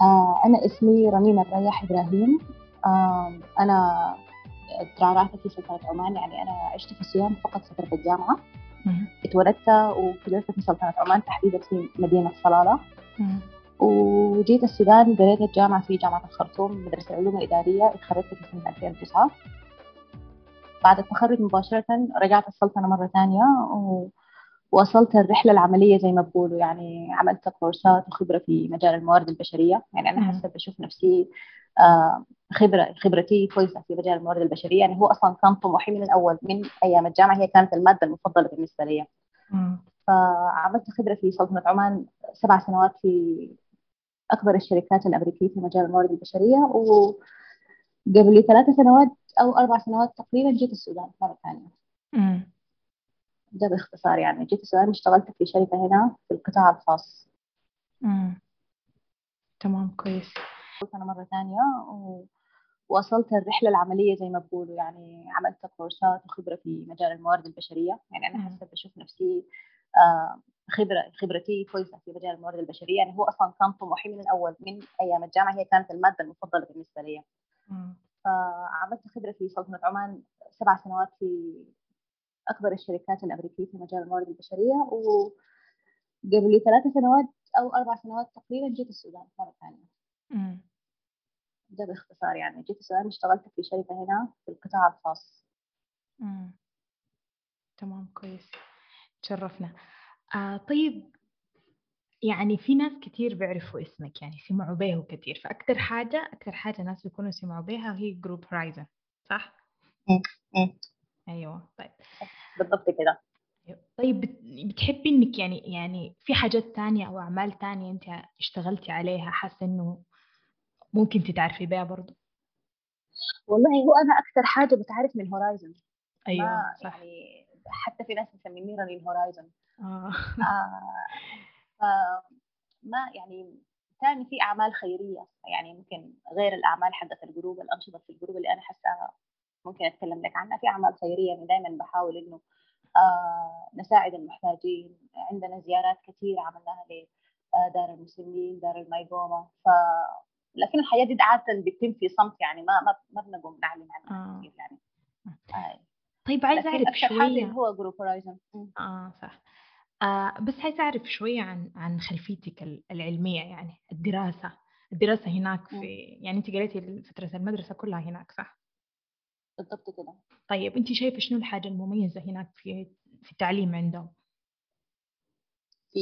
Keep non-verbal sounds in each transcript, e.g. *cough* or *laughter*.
آه أنا اسمي رنيمة رياح إبراهيم. أنا ترعرعت في سلطنة عمان يعني أنا عشت في السودان فقط فترة الجامعة. اتولدت وكبرت في سلطنة عمان تحديدا في مدينة صلالة. وجيت السودان قريت الجامعة في جامعة الخرطوم مدرسة العلوم الإدارية اتخرجت في سنة 2009 بعد التخرج مباشرة رجعت السلطنة مرة ثانية ووصلت الرحلة العملية زي ما بقولوا يعني عملت كورسات وخبرة في مجال الموارد البشرية. يعني أنا حسب بشوف نفسي آه، خبرة خبرتي كويسة في مجال الموارد البشرية. يعني هو أصلا كان طموحي من الأول من أيام الجامعة هي كانت المادة المفضلة بالنسبة لي. فعملت خبرة في سلطنة عمان سبع سنوات في أكبر الشركات الأمريكية في مجال الموارد البشرية. وقبل ثلاث سنوات أو أربع سنوات تقريبا جيت السودان مرة ثانية. ده باختصار يعني. جيت السودان اشتغلت في شركة هنا في القطاع الخاص. امم تمام كويس. أنا مرة ثانية ووصلت الرحلة العملية زي ما بقولوا يعني عملت كورسات وخبرة في مجال الموارد البشرية. يعني أنا حسب بشوف نفسي آه، خبرة خبرتي كويسة في مجال الموارد البشرية. يعني هو أصلا كان طموحي من الأول من أيام الجامعة هي كانت المادة المفضلة بالنسبة لي. فعملت خبرة في سلطنة عمان سبع سنوات في أكبر الشركات الأمريكية في مجال الموارد البشرية وقبل ثلاث سنوات أو أربع سنوات تقريبا جيت السودان مرة ثانية. ده باختصار يعني. جيت السودان اشتغلت في شركة هنا في القطاع الخاص. مم. تمام كويس. تشرفنا. آه طيب يعني في ناس كتير بيعرفوا اسمك يعني سمعوا به كتير. فأكثر حاجة أكثر حاجة ناس بيكونوا سمعوا بها هي group هورايزن صح؟ مم. أيوه طيب. بالضبط كده. طيب بتحبي إنك يعني يعني في حاجات تانية أو أعمال تانية أنت اشتغلتي عليها حاسة إنه ممكن تتعرفي بيها برضه والله هو أنا أكثر حاجة بتعرف من هورايزن أيوه صح. يعني حتى في ناس مسميني رنين هورايزن آه. آه ما يعني ثاني في أعمال خيرية يعني ممكن غير الأعمال حقت ال group الأنشطة في ال group اللي أنا حاسة ممكن أتكلم لك عنها. في أعمال خيرية يعني دائما بحاول إنه آه نساعد المحتاجين. عندنا زيارات كثيره عملناها لدار المسلمين دار المايقوما. ف لكن الحاجات دي عادة بتتم في صمت يعني ما ما ما بنقوم نعلن عنها آه. كثير يعني. آه. طيب عايزة أعرف شوية. هو group هورايزن آه صح. آه بس عايزة أعرف شوية عن عن خلفيتك العلمية يعني الدراسة. الدراسة هناك في يعني أنت قريتي فترة المدرسة كلها هناك صح؟ بالضبط كده. طيب انت شايفة شنو الحاجة المميزة هناك في في التعليم عندهم؟ في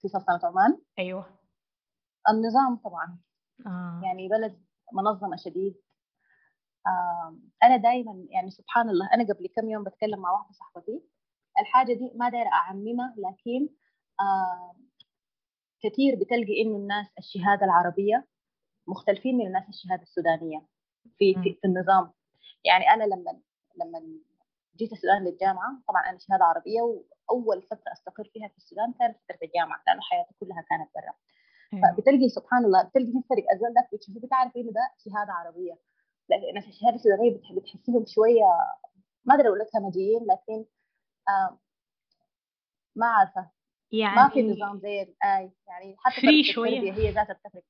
في سلطنه عمان. أيوه. النظام طبعا. آه. يعني بلد منظمة شديد. آه أنا دائما يعني سبحان الله أنا قبل كم يوم بتكلم مع واحدة صاحبتي الحاجة دي ما دايرة أعممها لكن آه كثير بتلقي إنه الناس الشهادة العربية مختلفين من الناس الشهادة السودانية في, في, في النظام. يعني أنا لما لما جيت السودان للجامعة طبعا أنا شهادة عربية وأول فترة أستقر فيها في السودان كانت فترة الجامعة لأنه حياتي كلها كانت برا. فبتلقي سبحان الله بتلقي في فرق الزول ده بتشوفه بتعرف إنه ده شهادة عربية. لكن الشهادة السودانية بتحسهم شوية ما أدري أقول لك همجيين لكن آه ما عارفة. يعني ما في نظام زي أي يعني حتى free شوية. هي ذاتها بتفرق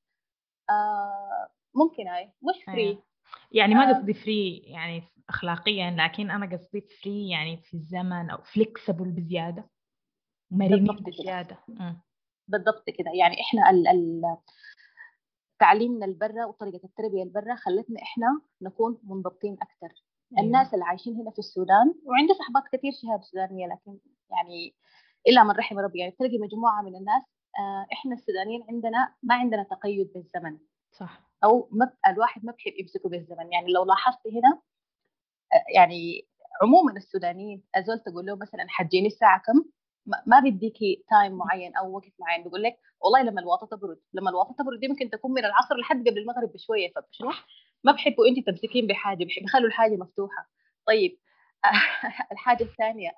آه ممكن أي. مش free أيوة. يعني ما قصدي free يعني اخلاقيا لكن أنا قصدي free يعني في الزمن أو flexible بزيادة مرنين بزيادة. بالضبط كده. يعني إحنا ال ال تعليمنا البرة وطريقة التربية البرة خلتنا إحنا نكون منضبطين أكثر أيوة. الناس اللي عايشين هنا في السودان وعندي صحبات كثير شهادة سودانية لكن يعني إلا من رحم ربي. يعني تلاقي مجموعة من الناس آه إحنا السودانيين عندنا ما عندنا تقيد بالزمن. صح. أو ما الواحد ما بحب يمسكه بالزمن. يعني لو لاحظت هنا آه يعني عموما السودانيين أزول تقول له مثلا حجيني الساعة كم؟ ما بيديكي تايم معين أو وقت معين. بيقول لك والله لما الواطه تبرد لما الواطه تبرد دي ممكن تكون من العصر لحد قبل المغرب بشوية. فشنو ما بحبوا انت تمسكين بحاجة بيخلوا الحاجة مفتوحة. طيب *laughs* الحاجة الثانية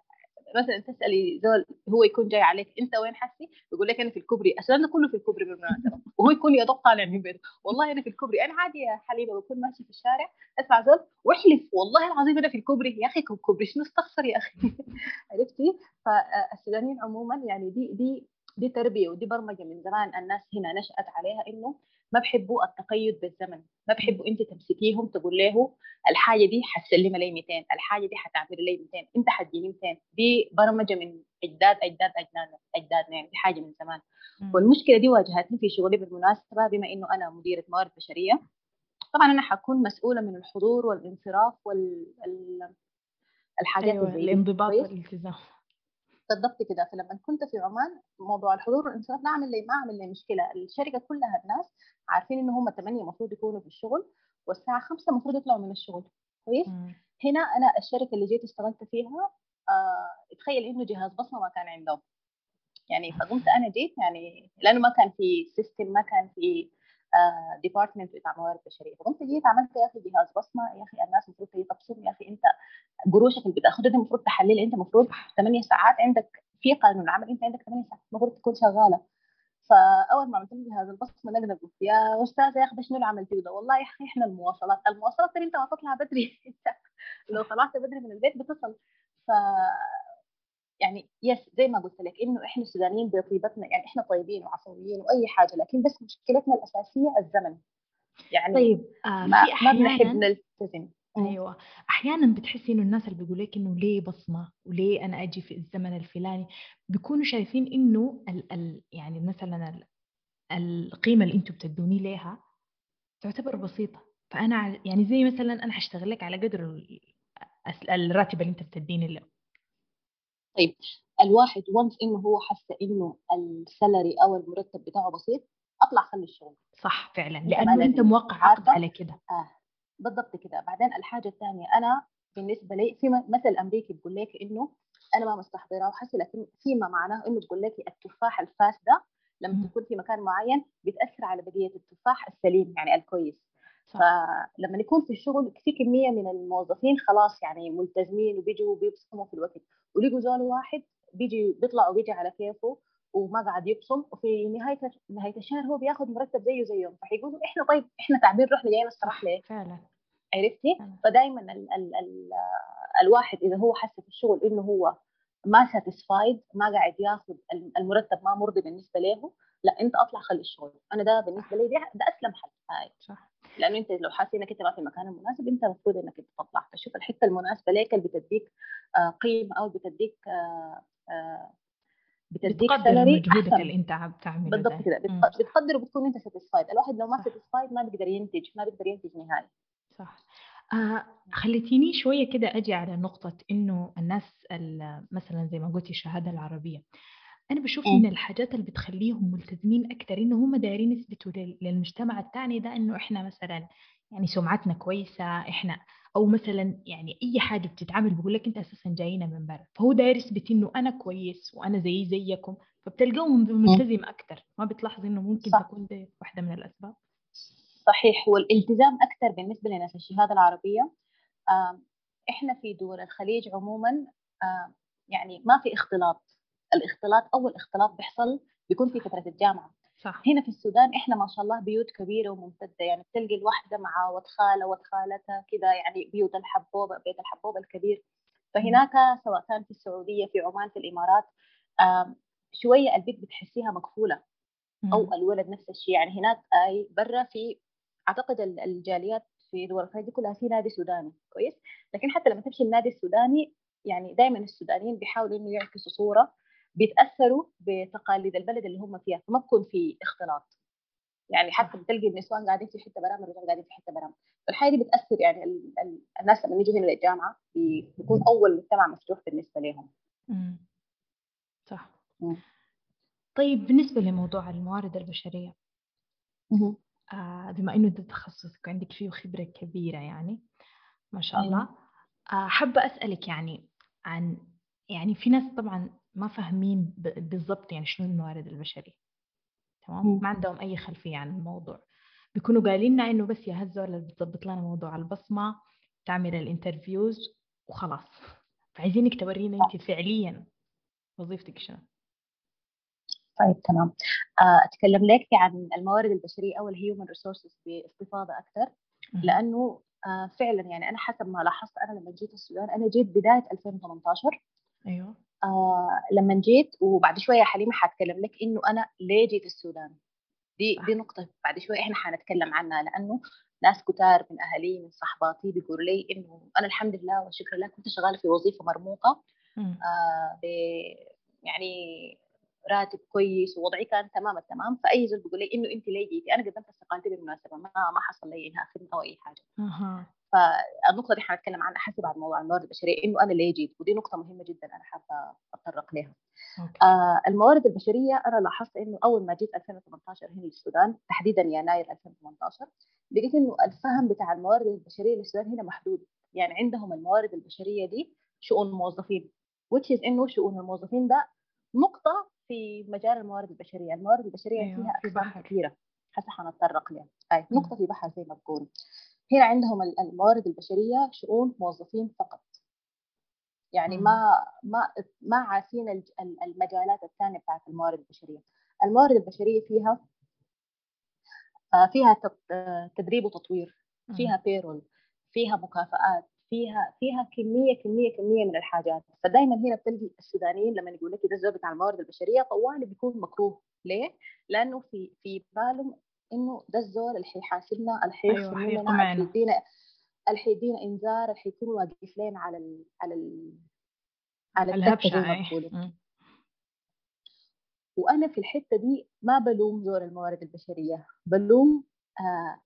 مثلا تسألي زول هو يكون جاي عليك أنت وين حسي؟ يقول لك أنا في الكوبري السودان كله في الكوبري بالمناسبة. وهو يكون يا دوب طالع من بيته. والله أنا في الكوبري أنا عادي يا حليمة بكون ماشي في الشارع. أسمع زول واحلف والله العظيم أنا في الكوبري. يا أخي كوبري شنو استغفر يا أخي؟ *laughs* عرفتي؟ فالسودانيين عموما يعني دي دي دي تربية ودي برمجة من زمان الناس هنا نشأت عليها إنه ما بحبوا التقيد بالزمن ما بحبوا انت تمسكيهم تقول له الحاجة دي حتسلمها لي 200 الحاجة دي حتعمل لي 200 انت حتجيني 200 دي برمجة من اجداد اجداد اجداد اجدادنا يعني دي حاجة من زمان. والمشكلة دي واجهتني في شغلي بالمناسبة بما إنه أنا مديرة موارد بشرية. طبعا أنا حكون مسؤولة من الحضور والانصراف وال الحاجات أيوة الانضباط والالتزام. بالضبط كده. فلما كنت في عمان موضوع الحضور والانصراف ما عمل لي ما عمل لي مشكلة. الشركة كلها الناس عارفين إن هم 8 المفروض يكونوا في الشغل والساعة 5 المفروض يطلعوا من الشغل. كويس؟ هنا أنا الشركة اللي جيت اشتغلت فيها آه تخيل إنه جهاز بصمة ما كان عندهم. يعني فقمت أنا جيت يعني لأنه ما كان في system ما كان في department آه بتاع موارد بشرية. فقمت جيت عملت يا أخي جهاز بصمة. يا أخي الناس المفروض تبصم يا أخي أنت قروشك اللي بتاخدها دي المفروض تحللها أنت المفروض 8 ساعات عندك في قانون عمل أنت عندك 8 ساعات المفروض تكون شغالة. فأول ما عملت لي هذا البصمة نقدر قلت يا استاذه يا أخي شنو اللي عملتيه ده؟ والله يا أخي إحنا المواصلات. المواصلات ترى أنت ما تطلع بدري. *laughs* لو طلعت بدري من البيت بتصل. ف يعني يس زي ما قلت لك إنه إحنا السودانيين بطيبتنا يعني إحنا طيبين وعفويين وأي حاجة لكن بس مشكلتنا الأساسية الزمن. يعني طيب آه ما, ما بنحب نلتزم. أيوه. أحيانا بتحسي إنه الناس اللي بيقول لك إنه ليه بصمة وليه أنا أجي في الزمن الفلاني بيكونوا شايفين إنه ال ال يعني مثلا ال القيمة اللي أنتم بتدوني ليها تعتبر بسيطة. فأنا يعني زي مثلا أنا حاشتغل لك على قدر الراتب اللي أنت بتديني له طيب الواحد وانس إنه هو حس إنه السالري أو المرتب بتاعه بسيط أطلع خلي الشغل. صح فعلا لأنه أنت موقع عقد على كده. آه بالضبط كده. بعدين الحاجة الثانية أنا بالنسبة لي في مثل أمريكي بيقول لك إنه أنا ما مستحضرة وحسي لكن فيما معناه إنه بيقول لك التفاح الفاسدة لما تكون في مكان معين بتأثر على بقية التفاح السليم يعني الكويس. فلما يكون في الشغل في كمية من الموظفين خلاص يعني ملتزمين وبيجوا وبيبصموا في الوقت. ولقوا زول واحد بيجي بيطلع وبيجي على كيفه وما قاعد يبصم وفي نهاية نهاية الشهر هو بياخذ مرتب زيه زيهم. فحيقولوا إحنا طيب إحنا تعبين رحنا جايين نستراح ليه؟ فعلا. عرفتي؟ فدائما ال ال ال الواحد إذا هو حس في الشغل إنه هو ما ساتيسفايد ما قاعد ياخذ المرتب ما مرضي بالنسبة له لا أنت أطلع خلي الشغل. أنا ده بالنسبة لي ده, ده أسلم حل. هاي. صح. لأنه أنت لو حاسس إنك أنت ما في المكان المناسب أنت المفروض إنك أنت تطلع. فشوف الحتة المناسبة ليك اللي بتديك آه قيمة أو بتديك آه آه بتديك سالري مجهودك اللي أنت عم تعمله بالضبط كده. بتقدر وبتكون أنت ساتيسفايد الواحد لو ما ساتيسفايد ما بيقدر ينتج ما بيقدر ينتج نهائي صح. آه خليتيني شوية كده أجي على نقطة إنه الناس مثلا زي ما قلتي الشهادة العربية. أنا بشوف من الحاجات اللي بتخليهم ملتزمين أكتر إنه هم دايرين يثبتوا للمجتمع الثاني ده إنه إحنا مثلا يعني سمعتنا كويسة إحنا أو مثلا يعني أي حاجة بتتعمل بقول لك أنت أساسا جاينا من برا فهو داير يثبت إنه أنا كويس وأنا زي زيكم فبتلقاهم ملتزم أكتر. ما بتلاحظ إنه ممكن صح. تكون دي واحدة من الأسباب. صحيح والالتزام أكثر بالنسبة لنا في الشهادة العربية إحنا في دول الخليج عموما يعني ما في اختلاط. الاختلاط أول اختلاط بيحصل بيكون في فترة الجامعة. صح. هنا في السودان إحنا ما شاء الله بيوت كبيرة وممتدة. يعني بتلقي الواحدة مع ود خالة ود خالتها كذا يعني بيوت الحبوبه بيت الحبوبه الكبير. فهناك سواء كان في السعودية في عمان في الإمارات شوية البيت بتحسيها مقفولة. أو الولد نفس الشيء. يعني هناك أي برا في أعتقد الجاليات في دول الخليج كلها في نادي سوداني كويس؟ لكن حتى لما تمشي النادي السوداني يعني دائما السودانيين بيحاولوا إنه يعكسوا صورة بيتأثروا بتقاليد البلد اللي هم فيها فما بكون في اختلاط. يعني حتى بتلقي النسوان قاعدين في حتة برامج الرجال قاعدين في حتة برامج. فالحاجة دي بتأثر يعني ال ال الناس لما يجوا هنا للجامعة بيكون أول مجتمع مفتوح بالنسبة لهم. امم صح. مم. طيب بالنسبة لموضوع الموارد البشرية. آه بما إنه ده تخصصك وعندك فيه خبرة كبيرة يعني ما شاء الله. آه حابة أسألك يعني عن يعني في ناس طبعا ما فاهمين بالضبط يعني شنو الموارد البشرية. تمام؟ ما عندهم أي خلفية عن الموضوع. بيكونوا قايلين لنا إنه بس يا الزول اللي بتظبط لنا موضوع البصمة تعمل ال interviews وخلاص. *laughs* فعايزينك تورينا أنت فعليا وظيفتك شنو. طيب تمام. آه، أتكلم لك عن الموارد البشرية أو ال human resources باستفاضة أكثر. لأنه آه، فعلا يعني أنا حسب ما لاحظت أنا لما جيت السودان أنا جيت بداية 2018 أيوه. آه لما جيت وبعد شوية حليمة حاتكلم لك إنه أنا ليه جيت السودان. دي دي نقطة بعد شوية إحنا حنتكلم عنها. لأنه ناس كتار من أهلي من صحباتي بيقولوا لي إنه أنا الحمد لله والشكر لله كنت شغالة في وظيفة مرموقة. آه يعني راتب كويس ووضعي كان تمام التمام فأي زول بيقول لي إنه انت ليه جيتي أنا قدمت استقالتي بالمناسبة ما ما حصل لي إنها خدمة أو أي حاجة. أه. فالنقطة دي حنتكلم عنها حسب بعد موضوع الموارد البشرية إنه أنا ليه جيت ودي نقطة مهمة جدا أنا حابة أتطرق لها. آه الموارد البشرية أنا لاحظت إنه أول ما جيت 2018 هنا للسودان تحديدا يناير 2018 لقيت إنه الفهم بتاع الموارد البشرية للسودان هنا محدود. يعني عندهم الموارد البشرية دي شؤون الموظفين which is إنه شؤون الموظفين ده نقطة في مجال الموارد البشرية، الموارد البشرية أيوة. فيها اقسام كثيرة. هسه حنتطرق لها، أي نقطة في بحر زي ما تقول. هنا عندهم الموارد البشرية شؤون موظفين فقط. يعني ما ما ما عارفين المجالات الثانية بتاعت الموارد البشرية. الموارد البشرية فيها آه، فيها تدريب وتطوير، فيها بيرول، فيها مكافآت، فيها فيها كمية كمية كمية من الحاجات. فدائما هنا بتلقي السودانيين لما يقول لك ده الزول بتاع الموارد البشرية طوالي بيكون مكروه. ليه؟ لأنه في في بالهم إنه ده الزول اللي حيحاسبنا اللي حيخصم أيوة حيدينا اللي حيدينا إنذار اللي حيكون واقف لنا على ال على ال على الهبشة وأنا في الحتة دي ما بلوم زول الموارد البشرية. بلوم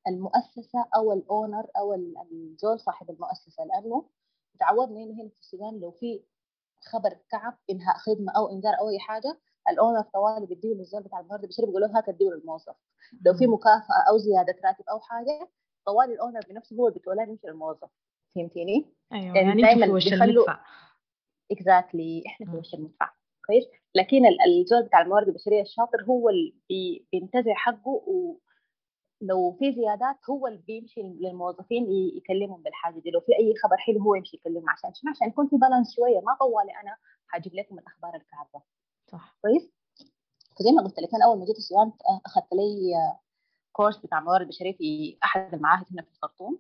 المؤسسة أو ال owner أو الزول صاحب المؤسسة لأنه تعودنا هنا هنا في السودان لو في خبر كعب إنهاء خدمة أو إنذار أو أي حاجة ال owner طوالي بيديه للزول بتاع الموارد البشريه بيقول له هاك اديه للموظف لو في مكافأة أو زيادة راتب أو حاجة طوالي ال owner بنفسه هو بيتولى يمشي للموظف. فهمتيني؟ أيوه يعني, يعني دائما بيخلوا exactly إحنا في وش المدفع. كويس؟ لكن الزول بتاع الموارد البشريه الشاطر هو اللي بينتزع حقه و لو في زيادات هو اللي بيمشي للموظفين يكلمهم بالحاجة دي لو في أي خبر حلو هو يمشي يكلمهم عشان شنو؟ عشان يكون في balance شوية ما طوالي أنا حاجيب لكم الأخبار الكعبة. صح. كويس؟ فزي ما قلت لك أنا أول ما جيت السودان أخذت لي course بتاع موارد بشرية في أحد المعاهد هنا في الخرطوم.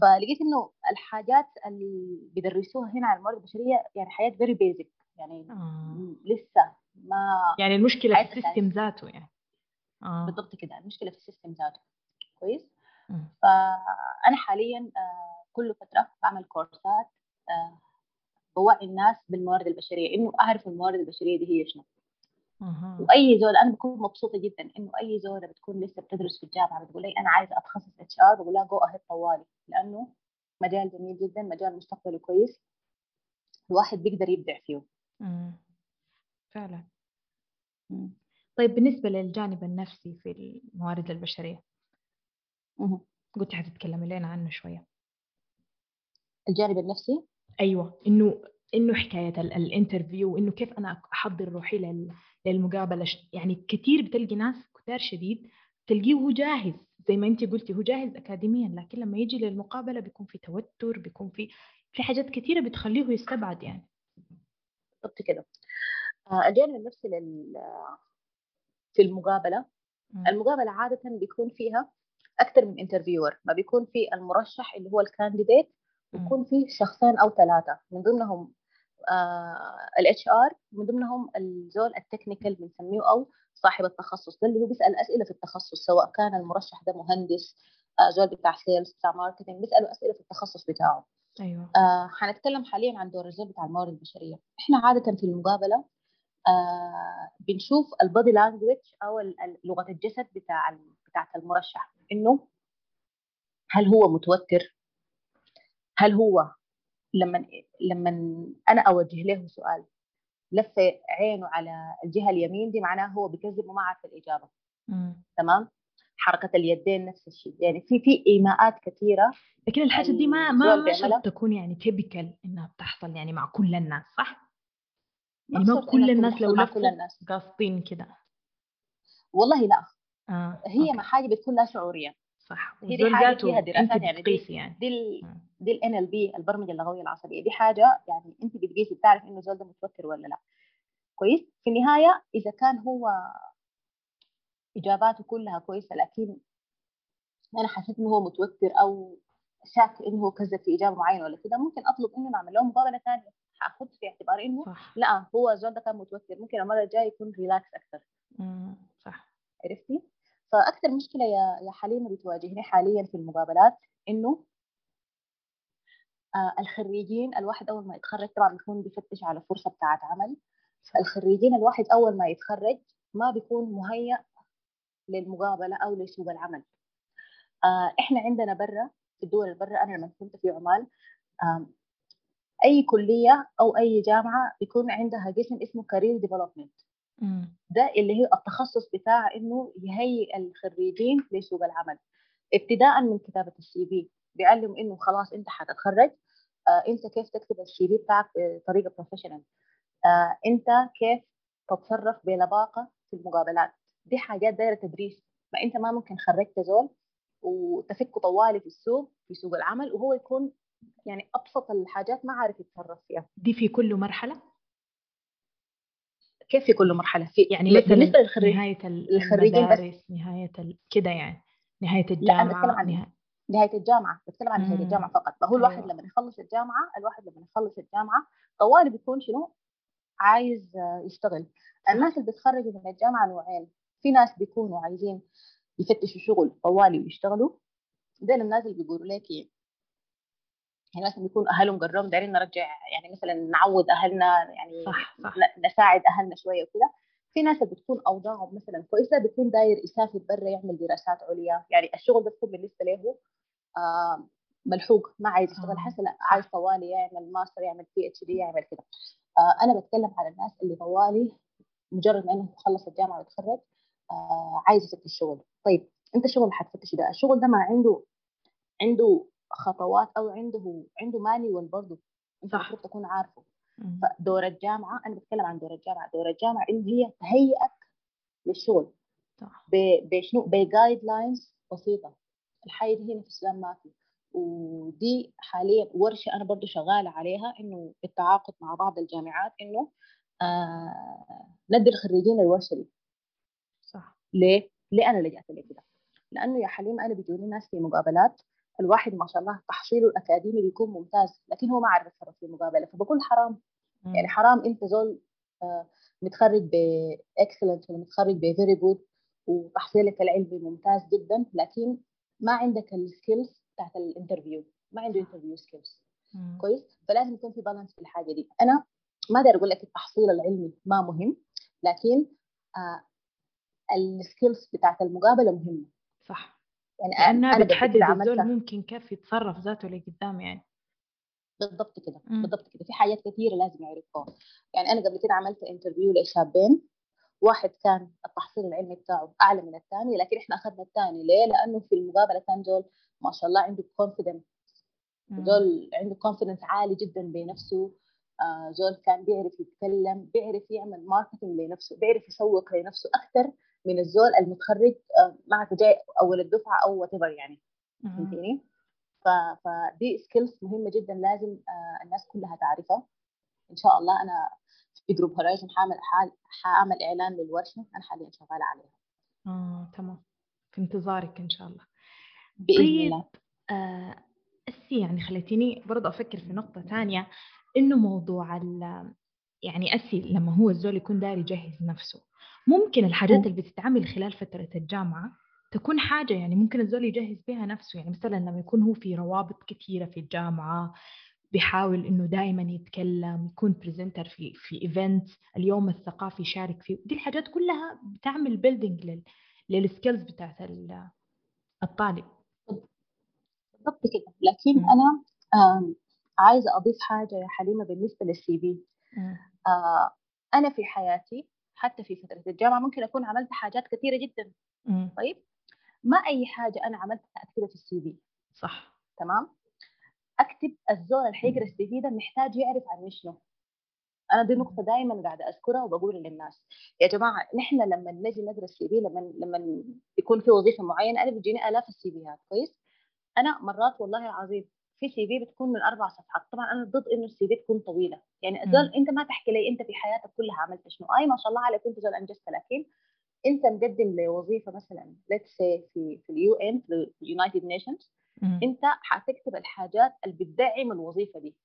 فلقيت إنه الحاجات اللي بيدرسوها هنا على الموارد البشرية يعني حاجات very basic يعني آه. لسه ما يعني المشكلة في ال system ذاته يعني. آه. بالضبط كده المشكلة في ال system ذاته. كويس. فأنا حاليا آه، كل فترة بعمل كورسات آه، بوعي الناس بالموارد البشرية إنه أعرف الموارد البشرية دي هي شنو. وأي زول أنا بكون مبسوطة جدا إنه أي زوله بتكون لسه بتدرس في الجامعة بتقول لي أنا عايزة أتخصص HR بقول لها go ahead طوالي. لأنه مجال جميل جدا مجال مستقبله كويس. الواحد بيقدر يبدع فيه. فعلا. طيب بالنسبة للجانب النفسي في الموارد البشرية قلت حتتكلمي لنا عنه شوية. الجانب النفسي؟ أيوة. إنه إنه حكاية الانترفيو إنه كيف أنا أحضر روحي للمقابلة. يعني كثير بتلقي ناس كتار شديد تلقيه هو جاهز. زي ما أنت قلتي هو جاهز أكاديميا لكن لما يجي للمقابلة بيكون في توتر بيكون في في حاجات كثيرة بتخليه يستبعد يعني. بالضبط كده. آه، الجانب النفسي لل في المقابلة. المقابلة عادة بيكون فيها أكثر من interviewer ما بيكون في المرشح اللي هو ال candidate بيكون في شخصين أو ثلاثة. من ضمنهم ال HR من ضمنهم الزول ال technical بنسميه أو صاحب التخصص. ده اللي هو بيسأل أسئلة في التخصص سواء كان المرشح ده مهندس آه زول بتاع sales بتاع marketing بيسألوا أسئلة في التخصص بتاعه. أيوه. آه حنتكلم حاليا عن دور الزول بتاع الموارد البشرية. إحنا عادة في المقابلة آه بنشوف ال body language أو لغة الجسد بتاع بتاعت المرشح إنه هل هو متوتر هل هو لما لما أنا أوجه له سؤال لف عينه على الجهة اليمين دي معناه هو بيكذب وما عارف الإجابة مم. تمام حركة اليدين نفس الشيء يعني في في إيماءات كثيرة لكن الحاجة دي ما ما شرط تكون يعني typical إنها بتحصل يعني مع كل الناس صح؟ ما كل الناس لو لفوا كل الناس. قاصدين كده. والله لا. آه. هي okay. ما حاجة بتكون لا شعورية. صح. هي دي حاجة فيها دراسات يعني دي يعني. دي ال دي ال NLP البرمجة اللغوية العصبية. دي حاجة يعني انت بتقيسي بتعرف إنه الزول ده متوتر ولا لا. كويس؟ في النهاية إذا كان هو إجاباته كلها كويسة لكن أنا حسيت إنه هو متوتر أو شاك إنه هو كذب في إجابة معينة ولا كده ممكن أطلب إنه نعمل له مقابلة ثانية. حاخذ في اعتبار إنه صح. لا هو الزول ده كان متوتر ممكن المرة الجاية يكون ريلاكس أكثر صح. عرفتي؟ فاكثر مشكلة يا يا حليمه بتواجهني حاليا في المقابلات إنه آه الخريجين الواحد أول ما يتخرج طبعا بيكون بيفتش على فرصة بتاعت عمل. الخريجين الواحد أول ما يتخرج ما بيكون مهيأ للمقابلة أو لسوق العمل. آه إحنا عندنا برا في الدول البرة أنا لما كنت في عمان أي كلية أو أي جامعة بيكون عندها قسم اسمه career development ده اللي هي التخصص بتاع إنه يهيئ الخريجين لسوق العمل. ابتداء من كتابة ال CV بيعلم إنه خلاص أنت حتتخرج آه أنت كيف تكتب ال CV بتاعك بطريقة professional آه أنت كيف تتصرف بلباقة في المقابلات. دي حاجات دايرة تدريس. فانت ما ممكن خرجت زول وتفك طوالي في السوق في سوق العمل وهو يكون يعني أبسط الحاجات ما عارف يتصرف فيها. دي في كل مرحلة؟ كيف في كل مرحلة؟ في يعني بالنسبة للخريج نهاية الخريجين بس نهاية كده يعني. نهاية الجامعة لا أنا عن نهاية. نهاية الجامعة. بتكلم عن نهاية الجامعة فقط. فهو الواحد أيوة. لما يخلص الجامعة الواحد لما يخلص الجامعة طوالي بيكون شنو؟ عايز يشتغل. الناس اللي بيتخرجوا من الجامعة نوعين. في ناس بيكونوا عايزين يفتشوا شغل طوالي ويشتغلوا. دول الناس اللي بيقولوا لك يعني مثلا بيكون أهلهم قرروا دايرين نرجع يعني مثلا نعود أهلنا يعني صح صح. نساعد أهلنا شوية وكذا في ناس بتكون أوضاعهم مثلا كويسة بيكون داير يسافر برا يعمل دراسات عليا. يعني الشغل ده بيكون بالنسبة له آه ملحوق ما عايز يشتغل حسن لا عايز طوالي يعمل ماستر يعمل PhD يعمل كذا آه أنا بتكلم على الناس اللي طوالي مجرد ما انه خلص الجامعة ويتخرج آه عايز يفتش الشغل. طيب أنت الشغل اللي حتفتش ده؟ الشغل ده ما عنده عنده خطوات أو عنده عنده manual برضه أنت المفروض تكون عارفه. فدور الجامعة أنا بتكلم عن دور الجامعة. دور الجامعة انه هي تهيئك للشغل. صح. بشنو؟ ب guidelines بسيطة. الحاجة دي هنا في السودان ما في. ودي حاليا ورشة أنا برضو شغالة عليها إنه بالتعاقد مع بعض الجامعات إنه آه ندي الخريجين الورشة دي. صح. ليه؟ ليه أنا لجأت لكده؟ لأنه يا حليم أنا بيجوني ناس في مقابلات الواحد ما شاء الله تحصيله الأكاديمي بيكون ممتاز لكن هو ما عارف يتصرف في المقابلة فبقول حرام. يعني حرام أنت زول آه متخرج ب excellent ولا متخرج ب very good وتحصيلك العلمي ممتاز جدا لكن ما عندك ال skills بتاعت ال interview ما عنده interview skills كويس؟ فلازم يكون في balance في الحاجة دي. أنا ما أقدر أقول لك التحصيل العلمي ما مهم لكن آه ال skills بتاعت المقابلة مهمة. صح. يعني لانها بتحدد الزول ممكن كيف يتصرف ذاته لقدام يعني. بالضبط كده بالضبط كده. في حاجات كثيره لازم يعرفوها. يعني أنا قبل كده عملت interview لشابين واحد كان التحصيل العلمي بتاعه أعلى من الثاني لكن إحنا أخذنا الثاني. ليه؟ لأنه في المقابلة كان زول ما شاء الله عنده confidence زول عنده confidence عالي جدا بنفسه. آه زول كان بيعرف يتكلم بيعرف يعمل marketing لنفسه بيعرف يسوق لنفسه أكثر من الزول المتخرج آه معك جاي اول الدفعه or what يعني. فهمتيني؟ فدي skills مهمة جدا لازم آه الناس كلها تعرفها. إن شاء الله أنا في group Horizon حاعمل حاعمل إعلان للورشة أنا حاليا شغالة عليها. آه تمام. في انتظارك إن شاء الله. بإذن طيب الله. آه يعني خليتيني برضه أفكر في نقطة ثانية إنه موضوع ال يعني أسي لما هو الزول يكون داير يجهز نفسه. ممكن الحاجات اللي بتتعمل خلال فترة الجامعة تكون حاجة يعني ممكن الزول يجهز بها نفسه. يعني مثلا لما يكون هو في روابط كثيرة في الجامعة بيحاول إنه دائما يتكلم يكون presenter في في event اليوم الثقافي يشارك فيه. دي الحاجات كلها بتعمل building لل لل skills بتاعت الطالب. بالضبط كده. لكن. أنا عايزة أضيف حاجة يا حليمة بالنسبة لل CV آه أنا في حياتي حتى في فترة الجامعة ممكن أكون عملت حاجات كثيرة جدا. م. طيب ما أي حاجة أنا عملتها أكتبها في ال CV. صح. تمام؟ أكتب الزول اللي حيقرا ال CV ده محتاج يعرف عن شنو أنا دي نقطة دائما قاعدة أذكرها وبقول للناس. يا جماعة نحن لما نجي نقرا ال CV لما لما يكون في وظيفة معينة أنا بيجيني آلاف ال CV يات كويس؟ أنا مرات والله العظيم في CV بتكون من أربع صفحات. طبعا أنا ضد إنه ال CV تكون طويلة. يعني الزول أنت ما تحكي لي أنت في حياتك كلها عملت شنو. أي ما شاء الله عليك انت زول أنجزت لكن أنت مقدم لوظيفة مثلا let's say في في ال UN في ال United Nations أنت حتكتب الحاجات اللي بتدعم الوظيفه دي.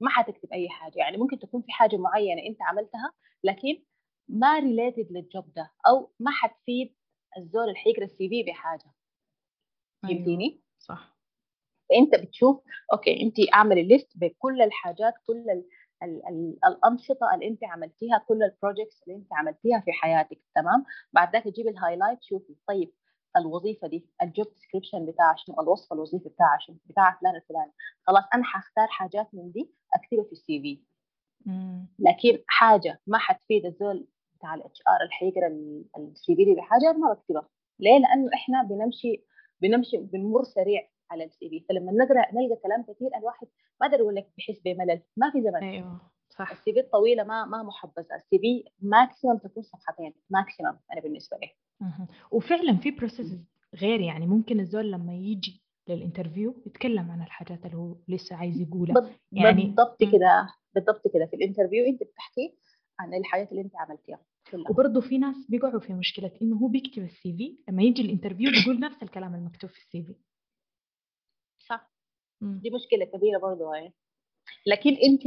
ما حتكتب أي حاجة. يعني ممكن تكون في حاجة معينة أنت عملتها لكن ما related لل job ده أو ما حتفيد الزول اللي حيقرأ ال CV بحاجة. أيوة. فهمتيني؟ أيوة. صح. فانت بتشوف okay انت اعملي list بكل الحاجات كل ال ال ال الأنشطة اللي انت عملتيها كل ال projects اللي انت عملتيها في حياتك تمام؟ بعد ذاك تجيبي ال highlight شوفي طيب الوظيفة دي ال job description بتاعها شنو الوصف الوظيفي بتاعها شنو بتاع فلان الفلاني خلاص أنا حختار حاجات من دي أكتبها في ال CV لكن حاجة ما حتفيد الزول بتاع ال HR اللي حيقرا ال CV دي بحاجة ما بكتبها. ليه؟ لأنه إحنا بنمشي بنمشي بنمر سريع. على ال CV فلما نقرأ نلقى كلام كثير الواحد ما ادري أقول لك بحس بملل. ما في زمن. أيوه صح. ال CV الطويلة ما ما محبذه ال CV maximum تكون صفحتين maximum أنا بالنسبة لي. وفعلا في process غير يعني ممكن الزول لما يجي لل interview يتكلم عن الحاجات اللي هو لسه عايز يقولها. يعني بالضبط كده بالضبط كده. في ال interview أنت بتحكي عن الحاجات اللي أنت عملتيها وبرضه في ناس بيقعوا في مشكلة إنه هو بيكتب ال CV لما يجي ال interview بيقول نفس الكلام المكتوب في ال CV. دي مشكلة كبيرة برضه هاي. لكن انت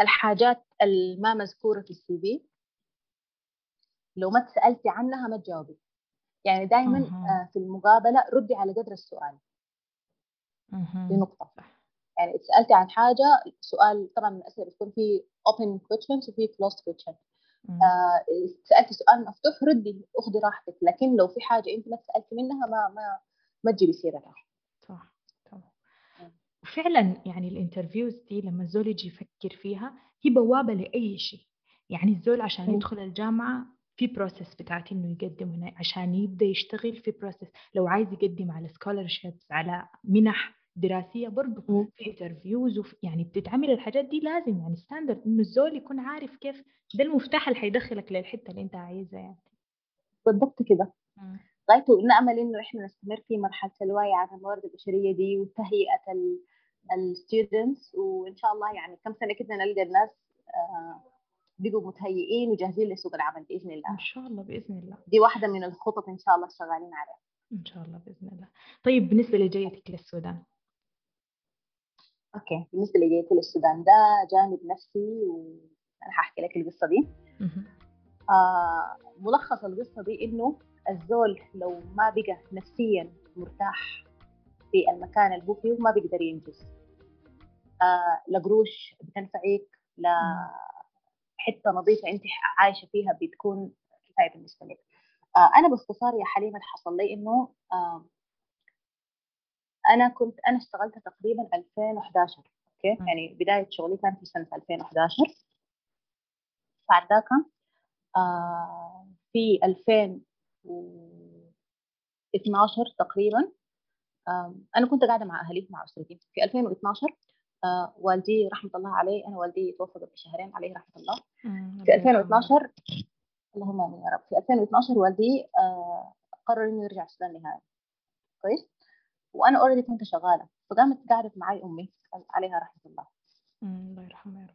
الحاجات الما مذكورة في ال CV لو ما تسألتي عنها ما تجاوبي. يعني دائما آه في المقابلة ردي على قدر السؤال. دي نقطة. يعني سالتي عن حاجة سؤال طبعا من الاسئله بتكون في open questions وفي closed questions. آه سألتي سؤال مفتوح ردي اخذي راحتك. لكن لو في حاجة انت ما سالتي منها ما ما ما تجيبي سيرتها. وفعلا يعني الانترفيوز دي لما الزول يجي يفكر فيها هي بوابة لأي شيء. يعني الزول عشان يدخل الجامعة في process بتاعت إنه يقدم هنا عشان يبدأ يشتغل في process لو عايز يقدم على scholarships على منح دراسية برضه في interviews يعني بتتعمل الحاجات دي لازم. يعني standard إنه الزول يكون عارف كيف ده المفتاح اللي حيدخلك للحتة اللي أنت عايزها يعني. بالضبط كده. غاية نأمل إنه إحنا نستمر في مرحلة الوعي عن الموارد البشرية دي وتهيئة ال students وإن شاء الله يعني كم سنة كده نلقى الناس آه بيبقوا متهيئين وجاهزين لسوق العمل بإذن الله. إن شاء الله بإذن الله. دي واحدة من الخطط إن شاء الله شغالين عليها. إن شاء الله بإذن الله. طيب بالنسبة لجيتك للسودان؟ okay بالنسبة لجيتي للسودان ده جانب نفسي وأنا هحكي لك القصة دي. آه ملخص القصة دي إنه الزول لو ما بقى نفسيا مرتاح في المكان اللي هو فيه ما بيقدر ينجز. آه لا قروش بتنفعك لا حتة نظيفة أنت عايشة فيها بتكون كفاية بالنسبة لك. آه أنا باختصار يا حليمة اللي حصل لي إنه آه أنا كنت أنا اشتغلت تقريبا 2011 أوكي. يعني بداية شغلي كانت في سنة 2011 بعد ذاك آه في 2012 تقريبا. أنا كنت قاعدة مع أهلي مع أسرتي. في 2012 آه والدي رحمة الله عليه أنا والدي توفى قبل شهرين عليه رحمة الله. في 2012 اللهم آمين يا رب. في 2012 والدي آه قرر إنه يرجع السودان نهائي. كويس؟ وأنا اوريدي كنت شغالة فقامت قعدت معي أمي عليها رحمة الله. الله يرحمها يا رب.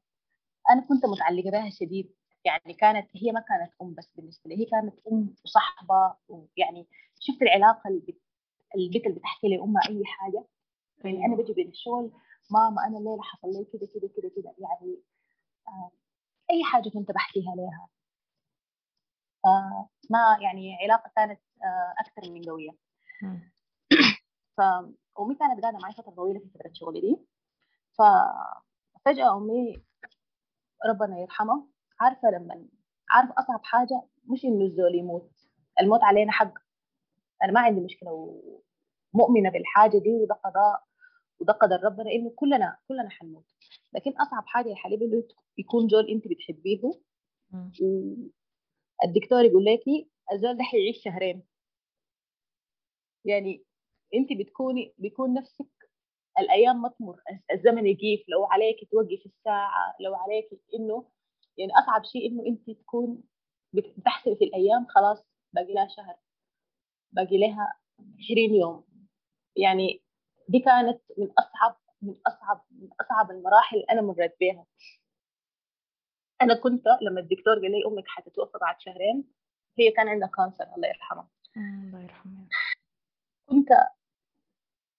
أنا كنت متعلقة بها شديد. يعني كانت هي ما كانت أم بس بالنسبة لي هي كانت أم وصحبه ويعني شفت العلاقة اللي البنت اللي بتحكي لي أمها أي حاجة يعني أنا بجي بين الشغل ماما أنا الليلة حصل لي كذا كذا كذا كذا يعني آه أي حاجة كنت بحكيها لها آه ما يعني علاقة كانت آه أكثر من قوية. فامي كانت قاعدة معي فترة طويلة في فترة شغلي دي. ففجاه أمي ربنا يرحمها عارفة لما عارفة أصعب حاجة؟ مش إنه الزول يموت. الموت علينا حق. أنا ما عندي مشكلة ومؤمنة بالحاجة دي وده قضاء وده قدر ربنا إنه كلنا كلنا حنموت. لكن أصعب حاجة يا حبيبي إنه يكون زول أنت بتحبيه الدكتور يقول لك الزول ده حيعيش شهرين. يعني أنت بتكوني بيكون نفسك الأيام ما تمر الزمن يجيف لو عليك توقف الساعة لو عليك إنه يعني أصعب شيء إنه انت تكون بتحسبي في الأيام خلاص باقي لها شهر باقي لها 20 يوم. يعني دي كانت من أصعب من أصعب من أصعب المراحل اللي أنا مريت بيها. أنا كنت لما الدكتور قال لي أمك حتتوفى بعد شهرين هي كان عندها كانسر الله يرحمها. الله يرحمها. كنت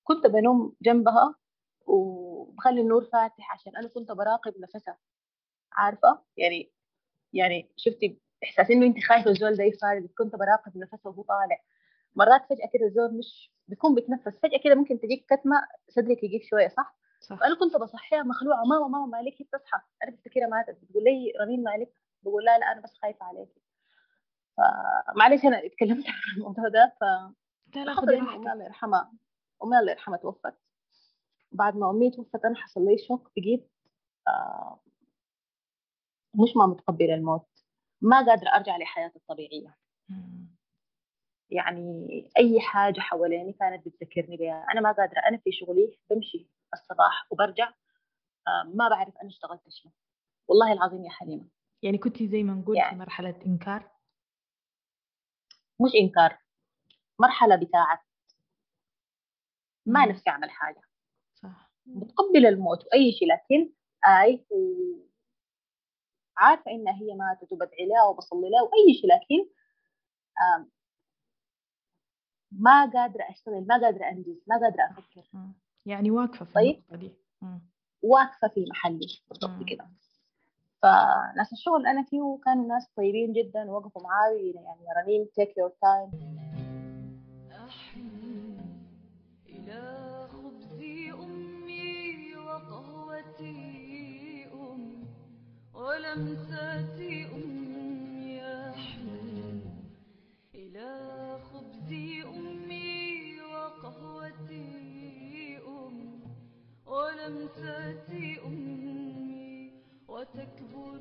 كنت بنوم جنبها وبخلي النور فاتح عشان أنا كنت براقب نفسها. عارفة؟ يعني يعني شفتي احساس إنه انت خايفة الزول ده يفارق كنت براقب نفسه وهو طالع. مرات فجأة كده الزول مش بيكون بيتنفس. فجأة كده ممكن تجيك كتمة صدرك يجيك شوية صح؟ صح. فانا كنت بصحيها مخلوعة ماما ماما مالك هي بتصحى؟ أنا بفتكرها ماتت بتقول لي رنين مالك؟ بقول لا لا أنا بس خايفة عليك. فمعلش أنا اتكلمت *laughs* عن الموضوع ده ف لا لا أمي الله يرحمها أمي الله يرحمها توفت. بعد ما أمي توفت أنا حصل لي شوك بقيت آه مش ما متقبله الموت ما قادرة أرجع لحياتي الطبيعية. يعني أي حاجة حواليني كانت بتذكرني بها أنا ما قادرة أنا في شغلي بمشي الصباح وبرجع آه ما بعرف أنا اشتغلت شنو. والله العظيم يا حليمة. يعني كنت زي ما نقول يعني. في مرحلة إنكار؟ مش إنكار مرحلة بتاعت ما نفسي أعمل حاجة. صح. بتقبل الموت وأي شيء لكن آي عارفة إنها هي ماتت وبدعي لها وبصلي لها وأي شيء لكن ما قادرة أشتغل ما قادرة أنجز ما قادرة أفكر. يعني واقفة في طيب؟ النقطة دي. واقفة في محلي بالضبط كده. فناس الشغل اللي أنا فيه كانوا ناس طيبين جدا ووقفوا معاي يعني رنين take your time ولمسات أمي أحن إلى خبز أمي وقهوتي أم ولمسات أمي وتكبر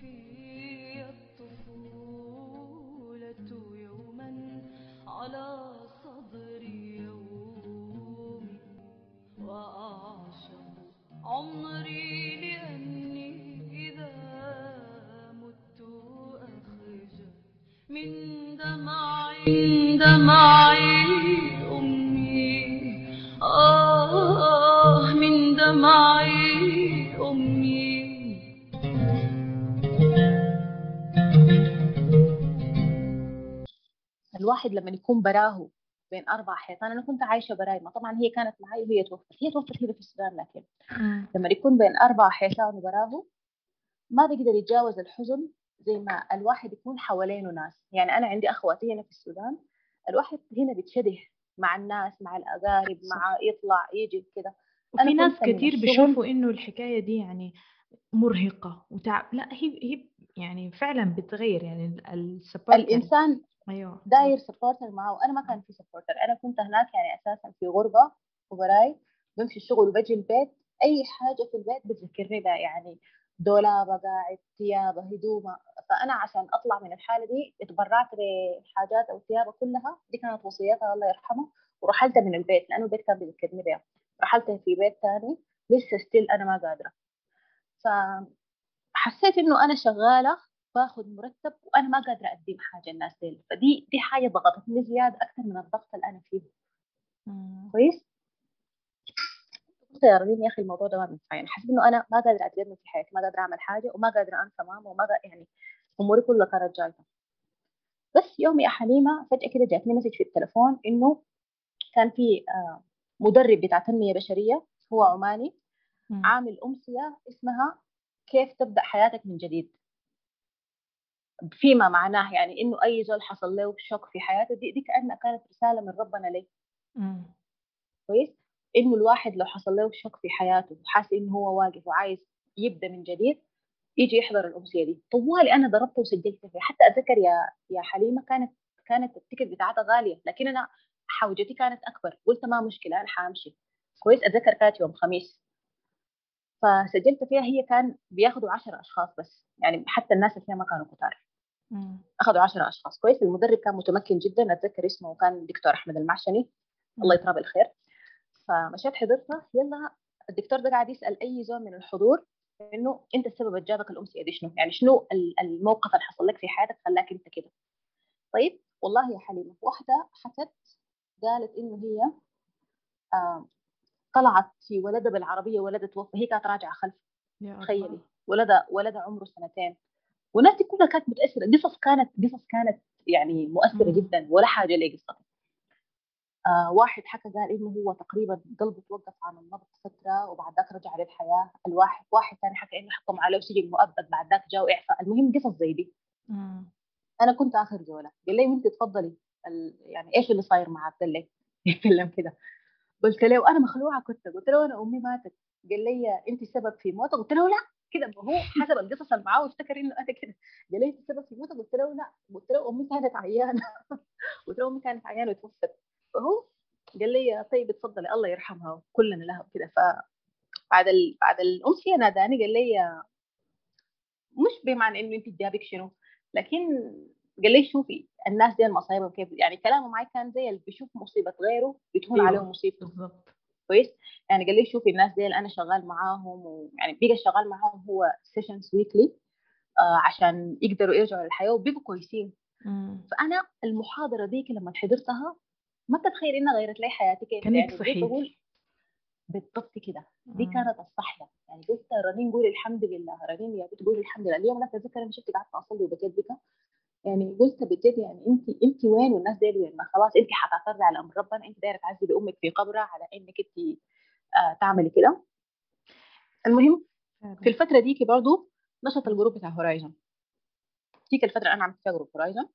في الطفولة يوما على صدري يومي. وأعشق عمري من دمعي دمعي أمي. آه من دمعي أمي. الواحد لما يكون براه بين أربع حيطان أنا كنت عايشة براي ما طبعا هي كانت معي وهي توفت. هي توفت هنا في السودان لكن لما يكون بين أربع حيطان وبراه ما بيقدر يتجاوز الحزن زي ما الواحد يكون حوالينه ناس. يعني أنا عندي أخواتي هنا في السودان الواحد هنا بيتشده مع الناس مع الأقارب مع يطلع يجي كده. وفي ناس كثير بيشوفوا إنه الحكاية دي يعني مرهقة وتعب. لا هي هي يعني فعلا بتغير. يعني ال support الإنسان أيوه. داير supporter معه. وأنا ما كان في supporter. أنا كنت هناك يعني أساسا في غربة وبراي بمشي الشغل وبجي البيت. أي حاجة في البيت بتذكرني بها. يعني دولابة قاعد ثيابة هدومة. فأنا عشان أطلع من الحالة دي اتبرعت بحاجات أو ثيابة كلها. دي كانت وصيتها الله يرحمه. ورحلت من البيت لأنه البيت كان بيذكرني بها رحلت في بيت ثاني لسه ستيل أنا ما قادرة. فحسيت إنه أنا شغالة باخذ مرتب وأنا ما قادرة أقدم حاجة الناس دي. فدي دي حاجة ضغطتني زيادة أكثر من الضغط اللي أنا فيه. كويس؟ يا رنين يا أخي الموضوع ده ما بينفع. يعني حسيت إنه أنا ما قادرة اتقدم في حياتي ما قادرة أعمل حاجة وما قادرة أنسى ماما وما قادرة يعني أموري كلها كانت جايزه بس يوم يا حليمة فجأة كده جاتني مسج في التليفون إنه كان في آه، مدرب بتاع تنمية بشرية هو عماني عامل أمسية اسمها كيف تبدأ حياتك من جديد. فيما معناه يعني إنه أي زول حصل له شوك في حياته دي, دي كأنها كانت رسالة من ربنا لي. كويس؟ إنه الواحد لو حصل له شوك في حياته وحاسس إنه هو واقف وعايز يبدأ من جديد يجي يحضر الأمسية دي. طوالي أنا ضربت وسجلت فيها حتى أتذكر يا يا حليمة كانت كانت التيكت بتاعتها غالية لكن أنا حوجتي كانت أكبر. قلت ما مشكلة أنا حامشي. كويس أتذكر كانت يوم خميس. فسجلت فيها هي كان بياخذوا 10 أشخاص بس. يعني حتى الناس اللي فيها ما كانوا كتار. أخذوا 10 أشخاص. كويس المدرب كان متمكن جدا. أتذكر اسمه كان الدكتور أحمد المعشني. الله يطرى بالخير فمشيت حضرتها يلا الدكتور ده قاعد يسأل أي زول من الحضور إنه أنت السبب اللي جابك الامسيه دي شنو؟ يعني شنو الموقف اللي حصل لك في حياتك خلاك أنت كده؟ طيب والله يا حليمة واحدة حكت قالت إنه هي آه طلعت في ولدها بالعربية ولدها توفى هي كانت راجعة خلف تخيلي ولدها ولدها عمره سنتين والناس دي كلها كانت متأثرة قصص كانت قصص كانت يعني مؤثرة. جدا ولا حاجة لقصتها آه واحد حكى قال إنه هو تقريبا قلبه توقف عن النبض فترة وبعد ذاك رجع للحياة. الواحد واحد ثاني حكى إنه حكم عليه سجن مؤبد بعد ذاك جاء اعفاء المهم قصص زي دي. مم. أنا كنت آخر جولة. قال لي انت تفضلي. يعني إيش اللي صاير معك؟ قال لي *laughs* يتكلم كده. قلت له أنا مخلوعة كنت. قلت له أنا أمي ماتت. قال لي انت السبب في موتها قلت له لا. كده هو حسب القصص اللي معاه وافتكر إنه أنا كده. قال لي انت السبب في موتها قلت له لا. قلت له أمي كانت عيانة. *laughs* قلت له أمي كانت عيانة وتوفت. فهو قال لي طيب اتفضلي الله يرحمها كلنا لها وكده. ف بعد ال... بعد الامسيه ناداني قال لي مش بمعنى إنه أنت جابك شنو لكن قال لي شوفي الناس دي المصايب كيف يعني كلامه معي كان زي اللي بيشوف مصيبة غيره بتهون أيوه. عليه مصيبته. بالضبط. كويس؟ يعني قال لي شوفي الناس دي اللي أنا شغال معاهم ويعني بقى شغال معاهم هو sessions weekly آه عشان يقدروا يرجعوا للحياة وبقوا كويسين. مم. فأنا المحاضرة ديك لما حضرتها ما تتخيل انها غيرت لي حياتي كيف كانت يعني صحيح بقول بالضبط كده. دي كانت الصحية. يعني قلت رنين قولي الحمد لله. رنين يا بنت قولي الحمد لله. اليوم لا اتذكر أنا شفت قعدت أصلي وبجد بك يعني قلت بجد يعني انت انت وين؟ والناس دي وين؟ ما خلاص انت حتعترضي على أمر ربنا. انت دايرة تعذبي أمك في قبرها على إنك انت آه تعملي كده. المهم في الفترة ديك برضو نشط ال group بتاع هورايزون ديك الفترة أنا عملت فيها group هورايزون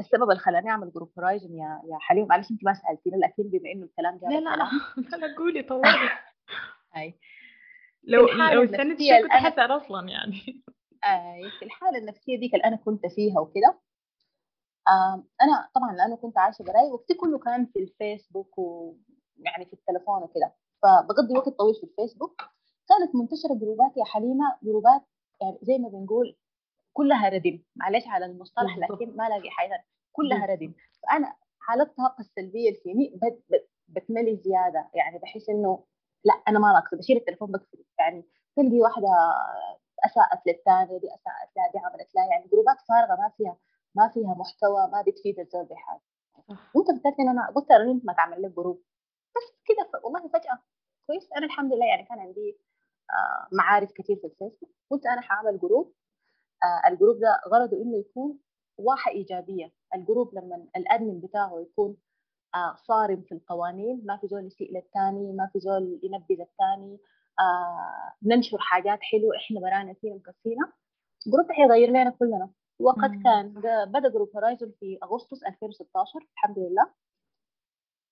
السبب اللي خلاني أعمل group هورايزون يا يا حليم معلش أنت ما سألتيني لكن بما إنه الكلام جاب لا لا لا. *laughs* قولي طولي هاي *laughs* لو لو استنيت كنت حسأل أصلا يعني. آه في الحالة النفسية ديك اللي أنا كنت فيها وكده. أنا طبعا لأنه كنت عايشة براي وقتي كله كان في الفيسبوك ويعني في التلفون وكده. فبقضي وقت طويل في الفيسبوك كانت منتشرة جروبات يا حليمة جروبات يعني زي ما بنقول كلها ردم معلش على المصطلح لكن ما لاقي حاجة كلها ردم فأنا حالة الطاقة السلبية اللي فيني بتملي زيادة يعني بحس إنه لا أنا ما ناقصة بشيل التليفون بقفل يعني تلقي واحدة أساءت للثانية دي أساءت لها دي عملت لها يعني جروبات فارغة ما فيها ما فيها محتوى ما بتفيد الزول بحاجة. وأنت قلت إنه أنا قلت انت ما تعمل لك group. بس كده والله فجأة كويس أنا الحمد لله يعني كان عندي آه معارف كثير في الفيسبوك قلت أنا حاعمل group ال group ده غرضه إنه يكون واحة إيجابية. ال group لما ال admin بتاعه يكون آه صارم في القوانين ما في زول يسيء للثاني ما في زول ينبذ الثاني آه ننشر حاجات حلوة إحنا برانا فينا مكفينا. group حيغير لنا كلنا. وقد مم. كان بدأ group هورايزون في أغسطس 2016 الحمد لله.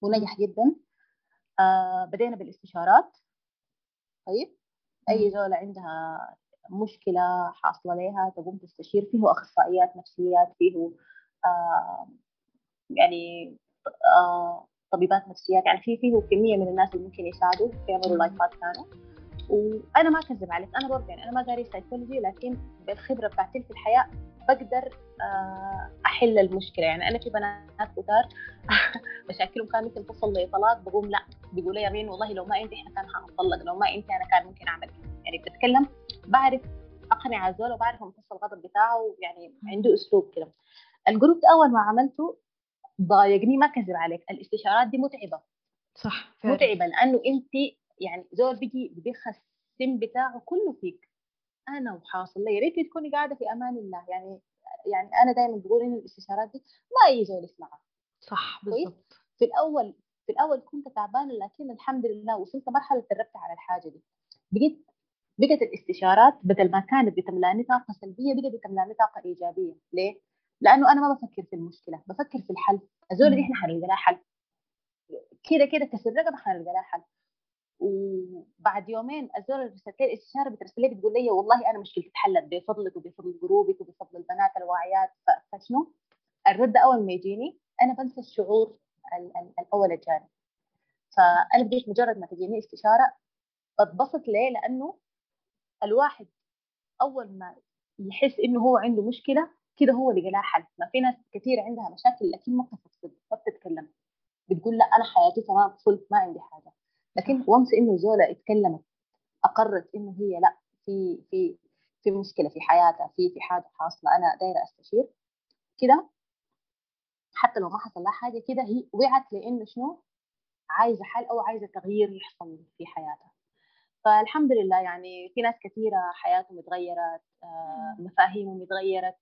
ونجح جدا. آه بدينا بالإستشارات. طيب؟ أي زولة عندها مشكلة حاصلة لها تقوم تستشير فيه أخصائيات نفسيات فيه آه يعني آه طبيبات نفسيات يعني في فيه كمية من الناس اللي ممكن يساعدوا يعملوا live ات كانوا. وأنا ما أكذب عليك أنا برضه يعني أنا ما داري سايكولوجي لكن بالخبرة بتاعتي في الحياة بقدر آه، أحل المشكلة. يعني أنا في بنات كثار *laughs* مشاكلهم كان ممكن توصل لطلاق بقوم لا بيقولوا يا رين والله لو ما انت إحنا كان حنطلق لو ما انت أنا كان ممكن أعمل يعني بتكلم بعرف أقنع الزول وبعرف امتص الغضب بتاعه يعني عنده أسلوب كده. الجروب أول ما عملته ضايقني ما كذب عليك. الاستشارات دي متعبة. صح فعلا. متعبة لأنه أنت يعني زول بيجي بيخس السم بتاعه كله فيك. أنا وحاصل لي. يا ريت تكوني قاعدة في أمان الله. يعني يعني أنا دائما بقول إن الاستشارات دي ما أي زول يسمعها. صح بالضبط. في الأول في الأول كنت تعبانة لكن الحمد لله وصلت مرحلة تدربت على الحاجة دي. بقيت بقت الاستشارات بدل ما كانت بتملأني طاقة سلبية بقت بتملأني طاقة إيجابية. ليه؟ لأنه أنا ما بفكر في المشكلة بفكر في الحل. الزول دي إحنا حنلقى لها حل. كده كده كسر رقبه حنلقى لها حل. وبعد يومين الزول رسلت لي الاستشارة بترسل لي بتقول لي والله أنا مشكلتي اتحلت بفضلك وبفضل جروبك وبفضل البنات الواعيات فشنو؟ الرد أول ما يجيني أنا بنسى الشعور الأول الجاني فأنا بديت مجرد ما تجيني استشارة بتبسط ليه؟ لأنه الواحد أول ما يحس إنه هو عنده مشكلة كده هو اللي لها حل. ما في ناس كثير عندها مشاكل لكن ما بتفضفض ما بتتكلم. بتقول لا أنا حياتي تمام فل ما عندي حاجة. لكن وانس إنه زولا اتكلمت أقرت إنه هي لا في في في مشكلة في حياتها في في حاجة حاصلة أنا دايرة أستشير. كده حتى لو ما حصل لها حاجة كده هي وعت لإنه شنو؟ عايزة حل أو عايزة تغيير يحصل في حياتها. فالحمد لله يعني في ناس كثيرة حياتهم اتغيرت مفاهيمهم اتغيرت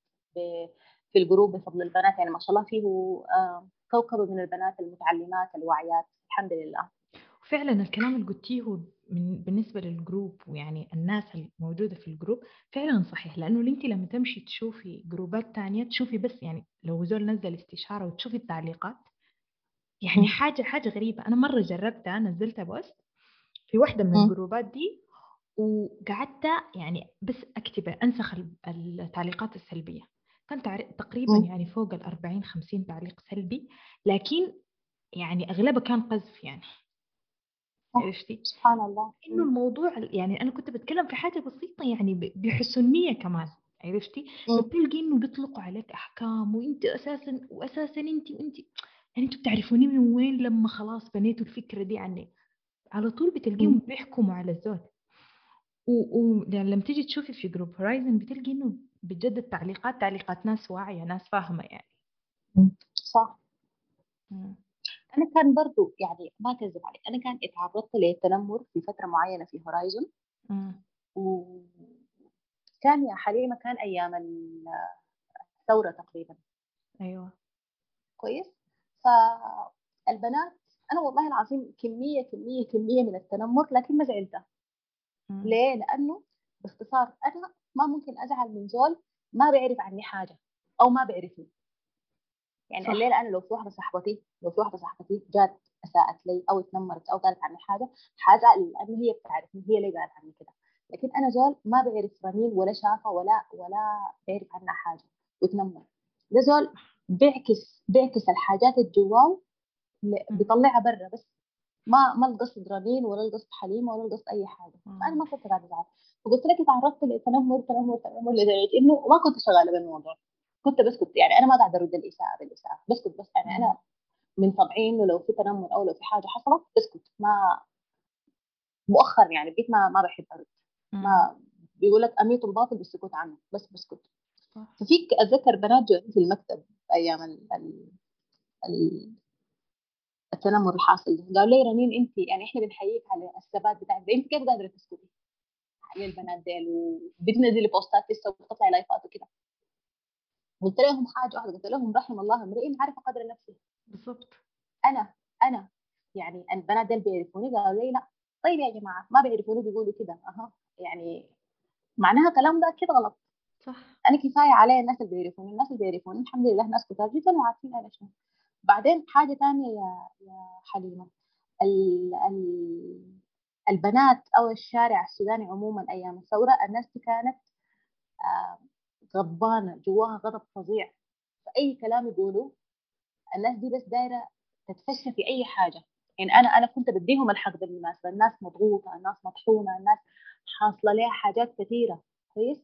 في ال group بفضل البنات. يعني ما شاء الله فيه كوكبة من البنات المتعلمات الواعيات الحمد لله. وفعلا الكلام اللي قلتيه من بالنسبة لل group ويعني الناس الموجودة في ال group فعلا صحيح. لأنه أنت لما تمشي تشوفي group ات تانية تشوفي بس يعني لو زول نزل استشارة وتشوفي التعليقات يعني حاجة حاجة غريبة. أنا مرة جربتها نزلتها post في واحدة من ال group ات دي وقعدت يعني بس أكتب أنسخ التعليقات السلبية. كان تقريبا يعني فوق ال 40 50 تعليق سلبي لكن يعني أغلبها كان قذف يعني. عرفتي؟ سبحان الله. إنه الموضوع يعني أنا كنت بتكلم في حاجة بسيطة يعني بحسن نية كمان. عرفتي؟ فبتلقي إنه بيطلقوا عليك أحكام وأنت أساسا وأساسا أنت وأنت يعني أنتوا بتعرفوني من وين لما خلاص بنيتوا الفكرة دي عني. على طول بتلقيهم بيحكموا على الزول ولما يعني تيجي تشوفي في group هورايزن بتلقي إنه بجد التعليقات تعليقات ناس واعية ناس فاهمة يعني. صح. أنا كان برضو يعني ما اكذب عليك أنا كان اتعرضت للتنمر في فترة معينة في هورايزون وكان يا حليمة كان أيام الثورة تقريبا. أيوه. كويس؟ فالبنات أنا والله العظيم كمية كمية كمية من التنمر لكن ما زعلت ليه؟ لأنه باختصار أنا ما ممكن أزعل من زول ما بيعرف عني حاجة أو ما بيعرفني. يعني الليلة أنا لو في واحدة صاحبتي لو في واحدة صاحبتي جات أساءت لي أو تنمرت أو قالت عني حاجة حازعل لأنه هي بتعرفني هي اللي قالت عني كده؟ لكن أنا زول ما بيعرف رنين ولا شافة ولا ولا بيعرف عنها حاجة وتنمر. ده زول بيعكس بيعكس الحاجات الجواه بيطلعها برا بس. ما ما القصد رنين ولا القصد حليمه ولا القصد أي حاجة. فانا ما كنت قاعدة أزعل. فقلت لك تعرضت لتنمر تنمر تنمر لدرجة إنه ما كنت شغالة بالموضوع. كنت بسكت يعني أنا ما قاعدة أرد الإساءة بالإساءة. بسكت بس يعني أنا من طبعي انه لو في تنمر أو لو في حاجة حصلت بسكت ما مؤخر يعني بقيت ما ما بحب أرد. ما بيقول لك أميت الباطل بالسكوت عنه. بس بسكت ففيك أتذكر بنات في المكتب أيام ال ال ال التنمر الحاصل. ده قالوا لي رنين انت يعني إحنا بنحييك على الثبات بتاعك. انت كيف قادرة تسكتي؟ على البنات ديل وبتنزلي بوستات لسه وبتطلعي لايفات وكده. قلت لهم حاجة واحدة قلت لهم رحم الله امرئ عارف قدر نفسه. بالضبط. أنا أنا يعني البنات ديل بيعرفوني؟ قالوا لي لا. طيب يا جماعة ما بيعرفوني بيقولوا كده. أها. يعني معناها كلام ده أكيد غلط. صح. أنا كفاية علي الناس اللي بيعرفوني. الناس اللي بيعرفوني الحمد لله ناس كتار جدا وعارفين أنا شنو. بعدين حاجة ثانية يا يا ال البنات أو الشارع السوداني عموما أيام الثورة الناس دي كانت غضبانة جواها غضب فظيع. فأي كلام يقولوا الناس دي بس دايرة تتفشى في أي حاجة. يعني أنا أنا كنت بديهم الحق بالمناسبة. الناس مضغوطة الناس مطحونة الناس حاصلة لها حاجات كثيرة. كويس؟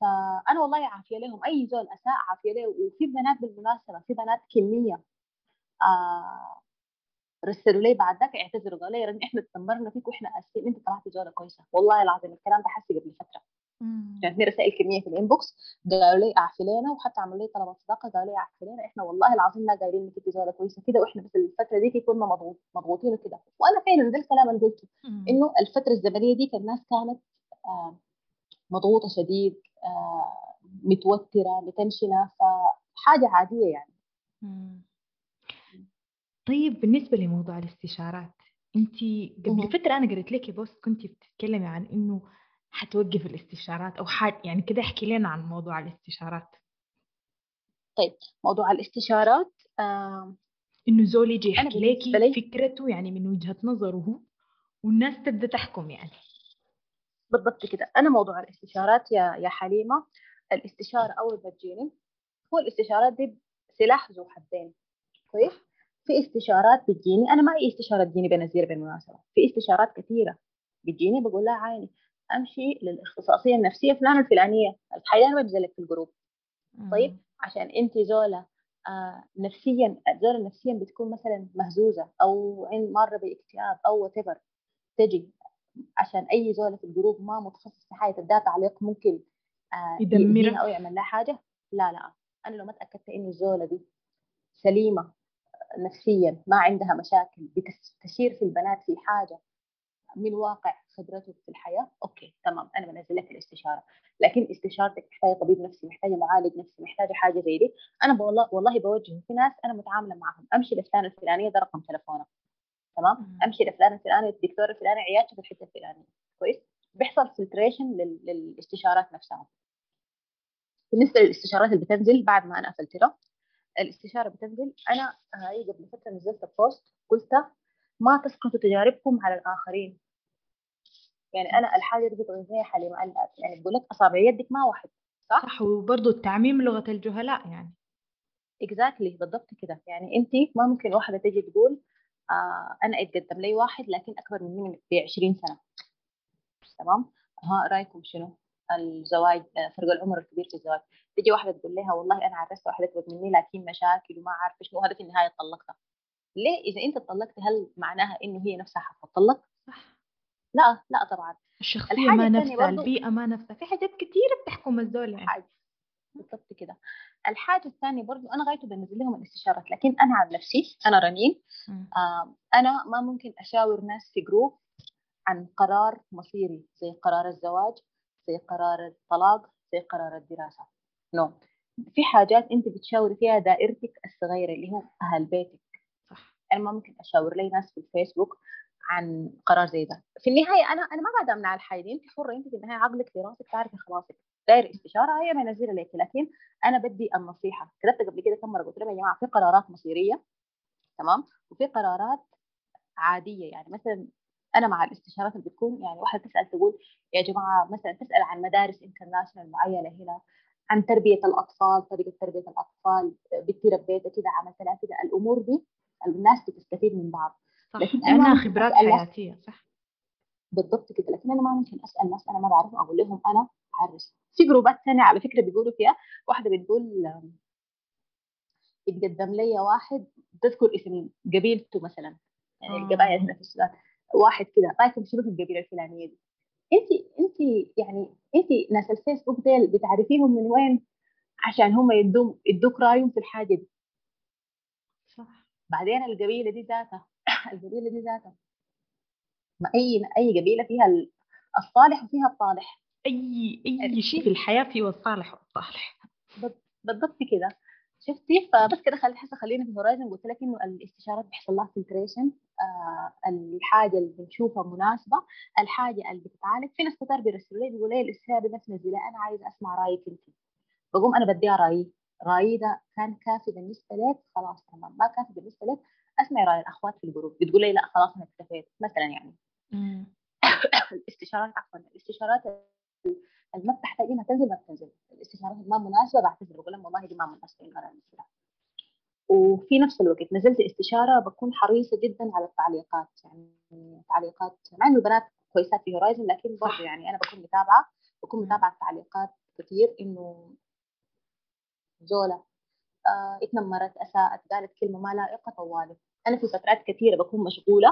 فأنا والله عافية لهم. أي زول أساء عافية له. وفي بنات بالمناسبة. في بنات كمية. آه رسلوا لي بعد ذاك اعتذروا قالوا لي إحنا تنمرنا فيك وإحنا آسفين أنت طلعت زوله كويسة. والله العظيم الكلام ده حسي قبل فترة. كانت لي رسائل كمية في الإنبوكس قالوا لي اعفي لنا وحتى عملوا لي طلبات صداقة قالوا لي اعفي لنا إحنا والله العظيم ما قايلين إنك أنت زوله كويسة كده وإحنا بس الفترة دي كنا مضغوط مضغوطين وكده. وأنا فعلا ده الكلام اللي قلته إنه الفترة الزمنية دي الناس كانت آه مضغوطة شديد آه متوترة متنشنه فحاجه عادية يعني. مم. طيب بالنسبة لموضوع الاستشارات انت قبل فترة أنا قريت لك بوست كنت بتتكلمي عن إنه حتوقف الاستشارات أو حاجة يعني كده احكي لنا عن موضوع الاستشارات. طيب موضوع الاستشارات آه إنه زول يجي يحكي لك فكرته يعني من وجهة نظره والناس تبدأ تحكم يعني. بالضبط كده. أنا موضوع الاستشارات يا يا حليمة الاستشارة أول ما تجيني هو الاستشارات دي سلاح ذو حدين كويس؟ في استشارات بتجيني. أنا ما أي استشارة تجيني بنزلها بالمناسبه في استشارات كثيرة بتجيني بقول لها عيني أمشي للاختصاصية النفسية فلانه الفلانية. الحقيقة أنا بنزلك في ال group. طيب عشان أنت زولة آه نفسيا زوله نفسيا بتكون مثلا مهزوزة أو مرة باكتئاب أو وات تجي عشان أي زولة في ال group ما متخصص في حاجة تديها تعليق ممكن آه يدمرها أو يعمل لها حاجة. لا لا. أنا لو ما تأكدت إنه الزولة دي سليمة نفسيا ما عندها مشاكل بتشير في البنات في حاجة من واقع خبرته في الحياة أوكي تمام أنا بنزل لك الاستشارة. لكن استشارتك محتاجة طبيب نفسي محتاجة معالج نفسي محتاجة حاجة زي دي. أنا والله والله بوجه في ناس أنا متعاملة معهم. أمشي لفلانة الفلانية ده رقم تلفونه تمام؟ أمشي لفلان الفلاني الدكتور الفلاني عيادته في الحتة الفلانية. كويس؟ بيحصل filtration للاستشارات نفسها. بالنسبة للاستشارات اللي بتنزل بعد ما أنا قفلتها الاستشارة بتنزل. أنا هاي قبل فترة نزلت post قلت ما تسقطوا تجاربكم على الآخرين. يعني أنا الحاجة دي بتغذيها حليمه يعني بقول لك أصابع يدك ما واحد صح؟ صح وبرضه التعميم لغة الجهلاء يعني. exactly exactly. بالضبط كده. يعني انت ما ممكن واحدة تجي تقول آه أنا أتقدم لي واحد لكن أكبر مني ب 20 سنة. تمام؟ ها رأيكم شنو؟ الزواج فرق العمر الكبير في الزواج. تجي واحدة تقول لها والله أنا عرست واحدة أكبر مني لكن مشاكل وما عارفه شنو هذا في النهاية طلقتها. ليه؟ إذا أنت طلقت هل معناها إنه هي نفسها حتطلق؟ صح. لا لا طبعا. الشخصية ما نفسها البيئة ما نفسها. في حاجات كثيره بتحكم الزول يعني. حاجة. بالضبط كده. الحاجة الثانية برضو أنا غايته بنزل لهم الاستشارات لكن أنا عن نفسي أنا رنين. آه أنا ما ممكن أشاور ناس في group عن قرار مصيري زي قرار الزواج. زي قرار الطلاق زي قرار الدراسة. no. no. في حاجات أنت بتشاوري فيها دائرتك الصغيرة اللي هم أهل بيتك. صح. أنا ما ممكن أشاور لي ناس في الفيسبوك عن قرار زي ده. في النهاية أنا أنا ما قاعدة أمنع الحاجة دي أنت حرة. أنت في النهاية عقلك في راسك تعرفي خلاصك. داير استشارة. هي منزله لك لكن أنا بدي النصيحة. كتبت قبل كده كم مرة؟ قلت لهم يا جماعة في قرارات مصيرية. تمام؟ وفي قرارات عادية. يعني مثلا أنا مع الاستشارات اللي بتكون يعني واحدة تسال تقول يا جماعة مثلا تسأل عن مدارس انترناشونال معينة هنا عن تربية الأطفال طريقة تربية الأطفال بنتي ربيتها كده عملت لها كده. الأمور دي الناس بتستفيد من بعض. صح. لكن أنا خبرات حياتية صح. بالضبط كده. لكن أنا ما ممكن أسأل ناس أنا ما بعرفهم أقول لهم أنا عرس. في جروبات ثانية على فكرة بيقولوا فيها واحدة بتقول يتقدم لي واحد تذكر اسم قبيلته مثلا. يعني آه. القبائل هنا في السودان. واحد كده. رايكم شنو في القبيله الفلانية دي. انت انت يعني انت ناس الفيسبوك ديل بتعرفيهم من وين؟ عشان هم يدوم يدوك رأيهم في الحاجة دي. صح. بعدين القبيلة دي ذاتها *coughs* القبيلة دي ذاتها. ما أي أي قبيلة فيها الصالح وفيها الطالح. أي أي شيء في الحياة فيه الصالح والطالح. بالضبط كده. شفتي؟ فبس كده خلي حاسة خلينا في هورايزن قلت لك إنه الاستشارات بيحصل لها filtration الحاجة اللي بنشوفها مناسبة الحاجة اللي بتتعالج. في ناس كتار بيرسلوا لي بيقولوا لي الاستشاره بس نزلها أنا عايزة أسمع رأيك أنت. بقوم أنا بديها رأيي. رأيي ده كان كافي بالنسبة لك؟ خلاص تمام. ما كافي بالنسبة لك؟ أسمعي رأي الأخوات في ال group. بتقول لي لا خلاص أنا اكتفيت. مثلا يعني. *coughs* الاستشارات عفوا الاستشارات ما بتحتاجينها تنزل ما بتنزل. الاستشارات ما مناسبة بعتذر. بقول لهم والله دي ما مناسبة وفي نفس الوقت نزلت استشارة بكون حريصة جدا على التعليقات. يعني تعليقات مع إنه البنات كويسات في هورايزن لكن برضه يعني أنا بكون متابعة بكون متابعة التعليقات كثير إنه زولة آه اتنمرت أساءت قالت كلمة ما لائقة طوالي. أنا في فترات كثيرة بكون مشغولة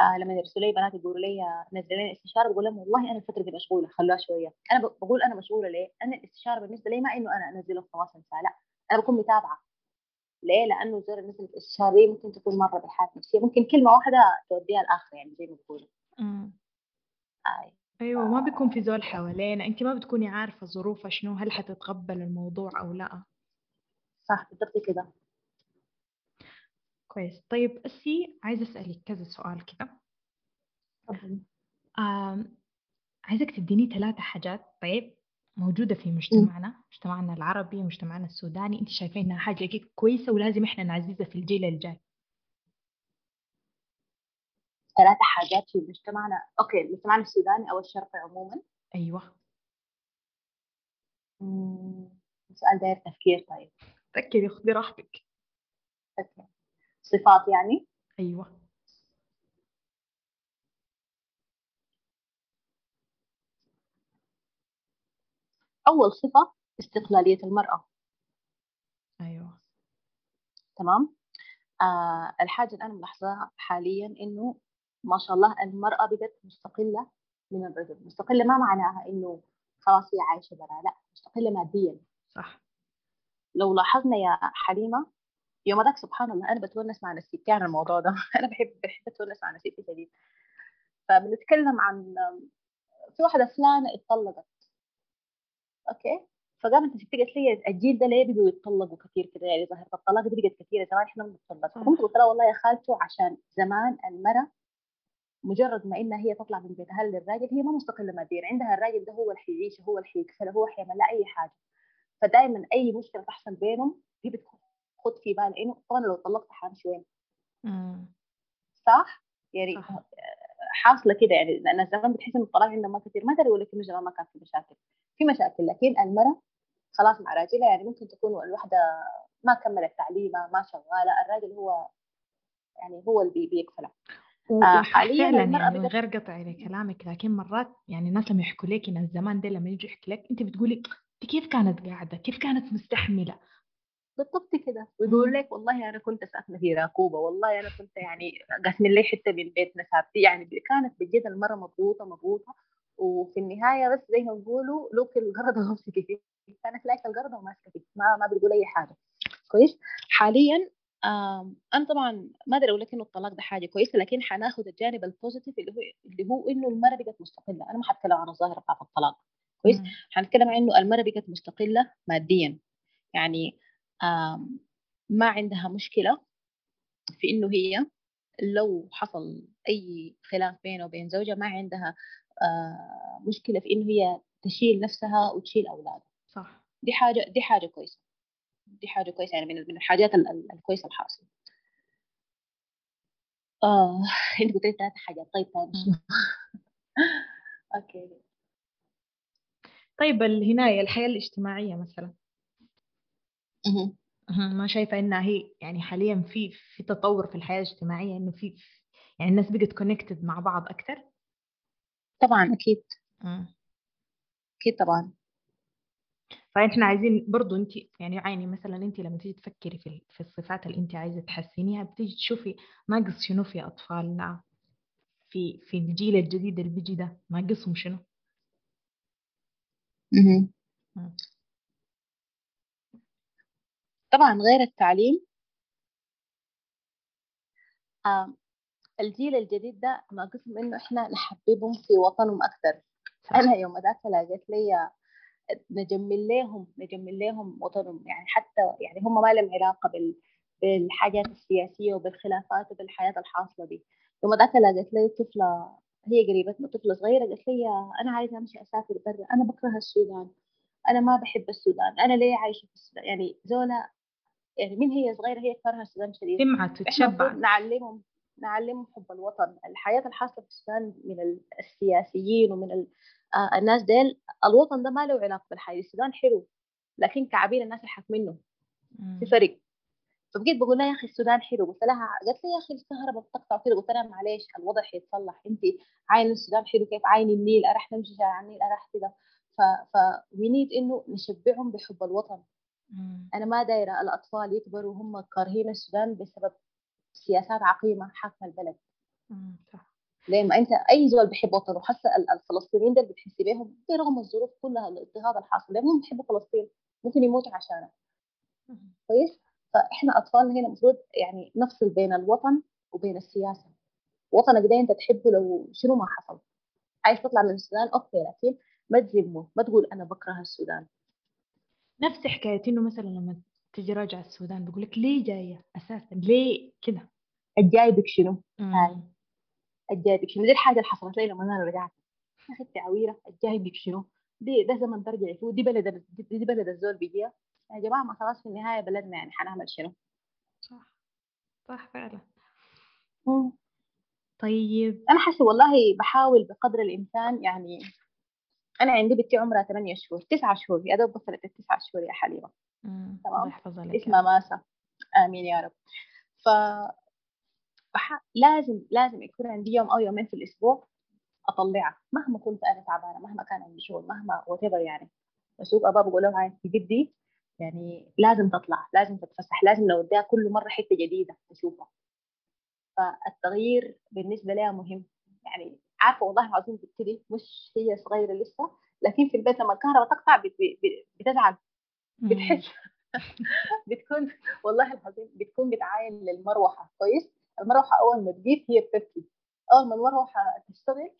آه لما يرسلوا لي بنات يقولوا لي لي استشارة بقول لهم والله أنا الفترة دي مشغولة خلوها شوية. أنا بقول أنا مشغولة ليه؟ أنا الاستشارة بالنسبة لي ما إنه أنا انزله خلاص انسى لا أنا بكون متابعة. ليه؟ لأنه زر الناس الاستشاره دي ممكن تكون مرة بالحياة نفسية. ممكن كلمة واحدة توديها الآخر يعني زي ما بقولوا آه. أيوه ما بيكون في زول حوالينا. أنت ما بتكوني عارفة ظروفها شنو هل حتتقبل الموضوع أو لأ. صح بالضبط كده. كويس. طيب أسي عايزة أسألك كذا سؤال كده. عايزك تديني ثلاثة حاجات. طيب موجودة في مجتمعنا مجتمعنا العربي مجتمعنا السوداني. أنت شايفين إنها حاجة كويسة ولازم إحنا نعززها في الجيل الجاي. ثلاثة حاجات في مجتمعنا. أوكي مجتمعنا السوداني أو الشرقي عموما. أيوة. سؤال داير تفكير طيب. فكري خذي راحتك. أوكي. صفات يعني؟ أيوة. أول صفة استقلالية المرأة. أيوة. تمام؟ آه الحاجة اللي أنا ملاحظاها حاليا إنه ما شاء الله المرأة بقت مستقلة من الرجل. مستقلة ما معناها إنه خلاص هي عايشة برا لا مستقلة ماديا. صح. لو لاحظنا يا حليمة يوم ذاك سبحان الله أنا بتونس مع نفسيتي عن الموضوع ده. *laughs* أنا بحب بحب أتونس مع نفسيتي شديد. فبنتكلم عن في واحدة فلانه اتطلقت. okay؟ فقامت ست قالت لي الجيل ده ليه بيجوا يتطلقوا كثير كده؟ يعني ظاهره الطلاق دي بقت كثيرة زمان إحنا ما بنتطلق. كنت قلت لها والله يا خالتو عشان زمان المرأة مجرد ما إنها هي تطلع من بيتها للراجل هي ما مستقلة ماديا عندها الراجل ده هو اللي حيعيش هو اللي حيكفله هو حيعمل لها أي حاجة. فدائما أي مشكلة تحصل بينهم هي بتخد في بال إنه طبعا لو طلقت حامشي وين؟ صح؟ يعني صح. حاصلة كده يعني لأن زمان بتحس ان الطلاق عندهم ما كثير ما ادري ولا في زمان ما كان في مشاكل. في مشاكل لكن المراه خلاص مع راجلها يعني ممكن تكون الوحدة ما كملت تعليمها ما شغالة الراجل هو يعني هو اللي بيكفلها آه حاليا فعلا المرأة يعني من غير قطع لكلامك لكن مرات يعني الناس لما يحكوا لك إن الزمان ده لما يجي يحكي لك أنت بتقولي أنت كيف كانت قاعدة؟ كيف كانت مستحملة؟ بالضبط كده. ويقول لك والله أنا كنت ساكنة في راكوبة والله أنا كنت يعني قاسم لي حتة من البيت نسابتي يعني كانت بجد المرة مضغوطة مضغوطة. وفي النهاية بس زي ما بيقولوا لوك القرده غمسك فيه كانت لايكه القرده وماسكه فيه ما ما بتقول أي حاجة. كويس؟ حاليا أنا طبعا ما أدري أقول لك إنه الطلاق ده حاجة كويسة لكن حناخذ الجانب البوزيتيف اللي هو اللي هو إنه المراه بقت مستقلة. أنا ما حتكلم عن الظاهره بتاعت الطلاق. كويس؟ حنتكلم عن إنه المراه بقت مستقلة ماديا. يعني ما عندها مشكلة في إنه هي لو حصل أي خلاف بينه وبين زوجها ما عندها مشكلة في إنه هي تشيل نفسها وتشيل أولادها. صح. دي حاجة دي حاجة كويسة. دي حاجة كويسة يعني من الحاجات الكويسة الحاصلة. آه *laughs* أنت قلت لي ثلاث حاجات. طيب ثاني *laughs* okay. طيب هنا الحياة الاجتماعية مثلا. ما شايفة إنها هي يعني حاليا في في تطور في الحياة الاجتماعية إنه في يعني الناس بقت connected مع بعض أكثر؟ طبعا أكيد. أكيد طبعا. فإحنا عايزين برضو انت يعني عيني مثلا انت لما تيجي تفكري في في الصفات اللي انت عايزة تحسنيها بتيجي تشوفي ناقص شنو في أطفالنا؟ في في الجيل الجديد اللي بيجي ده ناقصهم شنو؟ طبعا غير التعليم آه الجيل الجديد ده ناقصهم إنه إحنا نحببهم في وطنهم أكثر أنا يوم ذاك لقيت لي نجمل لهم نجمل لهم وطنهم. يعني حتى يعني هم ما لهم علاقة بال بالحاجات السياسية وبالخلافات وبالحياة الحاصلة دي. يوم ذاك لقيت لي طفلة هي قريبتنا طفلة صغيرة قالت لي أنا عايزة أمشي أسافر برا أنا بكره السودان. أنا ما بحب السودان. أنا ليه عايشة في السودان؟ يعني زولا يعني من هي صغيرة هي كارهه السودان شديد. سمعت وتشبعت نعلمهم نعلمهم حب الوطن. الحياة الحاصلة في السودان من السياسيين ومن آه الناس ديل الوطن ده ما له علاقة بالحياة. السودان حلو لكن كعبير الناس يحك منه. في فرق. فبقيت بقول لها يا أخي السودان حلو. قلت لها قالت لي يا أخي الكهرباء بتقطع كده قلت لها معلش الوضع حيتصلح. أنت عاين السودان حلو. كيف عاين النيل؟ أرح نمشي شارع النيل أرح كده. ف ف نيد إنه نشبعهم بحب الوطن. أنا ما دايرة الأطفال يكبروا وهم كارهين السودان بسبب سياسات عقيمة حاكمة البلد. ليه؟ ما أنت أي زول بيحب وطنه حتى الفلسطينيين دول بتحسي بيهم برغم الظروف كلها الاضطهاد الحاصل. هم بيحبوا فلسطين ممكن يموتوا عشانها كويس؟ فإحنا أطفالنا هنا المفروض يعني نفصل بين الوطن وبين السياسة. وطنك ده أنت تحبه لو شنو ما حصل. عايز تطلع من السودان؟ okay لكن ما تذمه ما تقول أنا بكره السودان. نفس حكاية إنه مثلا لما تجي راجعه السودان بقول لك ليه جاية أساسا؟ ليه كذا الجاي بك شنو؟ هاي. الجاي بك شنو دي الحاجة اللي حصلت لي لما أنا رجعت. يا أخي عويره الجاي بك شنو؟ دي ده زمن ترجعي فيه دي بلد دي بلد الزول بيجيها. يا جماعة ما خلاص في النهاية بلدنا يعني حنعمل شنو؟ صح. صح فعلا. مم. طيب. أنا حاسة والله بحاول بقدر الإمكان يعني أنا عندي بنتي عمرها 8 شهور. 9 شهور. يا دوب وصلت التسعة شهور يا حليمة. تمام؟ اسمها ماسا. آمين يا رب. ف. لازم لازم يكون عندي يوم أو يومين في الأسبوع اطلعها مهما كنت أنا تعبانة مهما كان عندي شغل مهما وات يعني. بسوق ابا بقول لهم هاي جدي يعني لازم تطلع لازم تتفسح لازم لو اديها كل مرة حتة جديدة تشوفها. فالتغيير بالنسبة لها مهم. يعني عارفة والله العظيم بتبتدي مش هي صغيرة لسه لكن في البيت لما الكهرباء تقطع بتزعل. بتحس *laughs* بتكون والله العظيم بتكون بتعاين للمروحة. كويس؟ المروحه أول ما تجيب هي بتبكي. أول ما نروح تشتغل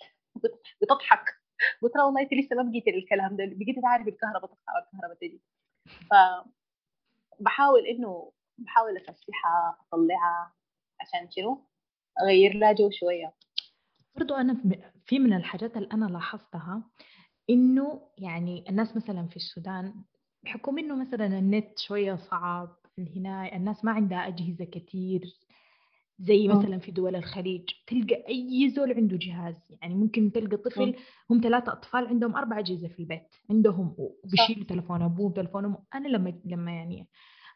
بتضحك. لها والله أنت لسه ما بقيتي للكلام ده بقيتي تعرفي الكهرباء تقطع والكهرباء تجي. ف بحاول إنه بحاول أفسحها أطلعها عشان شنو؟ أغير لها جو شوية. برضو أنا في من الحاجات اللي أنا لاحظتها إنه يعني الناس مثلا في السودان بحكم إنه مثلا النت شوية صعب هنا الناس ما عندها أجهزة كتير. زي آه. مثلا في دول الخليج تلقى أي زول عنده جهاز. يعني ممكن تلقى طفل آه. هم ثلاثة أطفال عندهم أربع أجهزة في البيت عندهم وبيشيلوا تلفون ابوه تلفون أمه. أنا لما لما يعني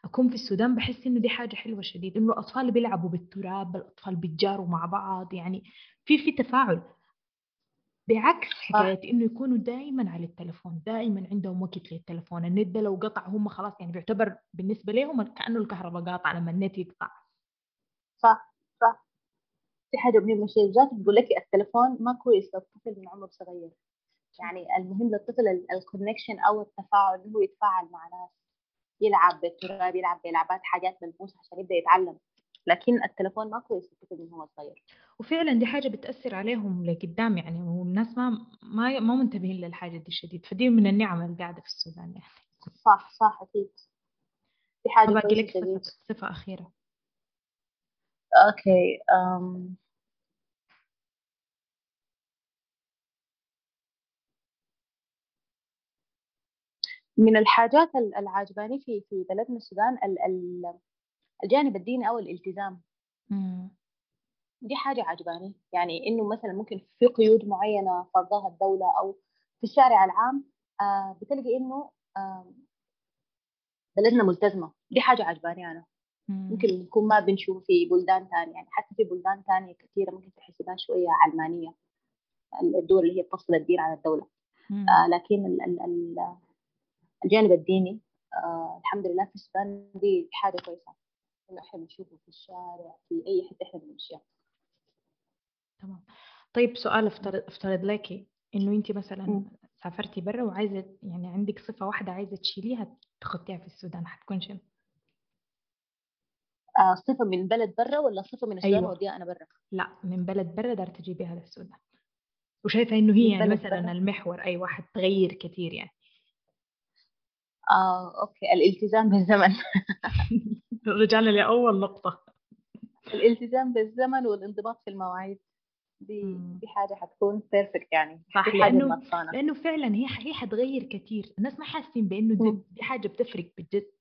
أكون في السودان بحس إنه دي حاجة حلوة شديد إنه الأطفال بيلعبوا بالتراب الأطفال بيتجاروا مع بعض. يعني في في تفاعل. بعكس حكاية إنه يكونوا دائما على التلفون دائما عندهم وقت للتلفون. النت ده لو قطع هم خلاص يعني بيعتبر بالنسبة لهم كأنه الكهرباء قاطعة لما النت يقطع. صح. في حاجة مهمه شيء ذات بقول لك التلفون ما كويس للطفل من عمر صغير. يعني المهم للطفل الكونكشن أو التفاعل إنه هو يتفاعل مع ناس يلعب بالتراب يلعب بلعبات حاجات ملموسة عشان يبدأ يتعلم. لكن التلفون ما كويس للطفل من هو صغير. وفعلا دي حاجة بتأثر عليهم لقدام يعني والناس ما ما ما منتبهين للحاجة دي شديد. فدي من النعم اللي قاعدة في السودان يعني. صح صح أكيد. في حاجة باقي لك. صفة, صفة أخيرة. أوكي um... من الحاجات العاجباني في في بلدنا السودان الجانب الديني أو الالتزام. دي حاجة عجباني يعني إنه مثلا ممكن في قيود معينة فرضها الدولة أو في الشارع العام آه بتلقي آه بلدنا ملتزمة. دي حاجة عجباني أنا. ممكن نكون ما بنشوف في بلدان تانية. يعني حتى في بلدان تانية كثيرة ممكن تحسبها شوية علمانية الدول اللي هي بتفصل الدين عن الدولة. آه لكن ال ال ال الجانب الديني آه الحمد لله في السودان دي حاجة كويسة إنه إحنا بنشوفه في الشارع في أي حتة إحنا بنمشيها تمام طيب سؤال افترض افترض لك إنه أنت مثلا م. سافرتي برا وعايزة يعني عندك صفة واحدة عايزة تشيليها تخطيها في السودان حتكون شنو؟ آه صفة من بلد برا ولا صفة من السودان أيوة. وديها أنا برا؟ لا من بلد برا دار تجيبيها للسودان وشايفة إنه هي يعني مثلا برا. المحور أي واحد تغير كثير يعني آه okay. الالتزام بالزمن. *laughs* رجعنا لأول نقطة. الالتزام بالزمن والانضباط في المواعيد. دي. دي حاجة حتكون perfect يعني. صح لأنه لأنه فعلا هي هي حتغير كثير الناس ما حاسين بأنه دي, حاجة بتفرق بجد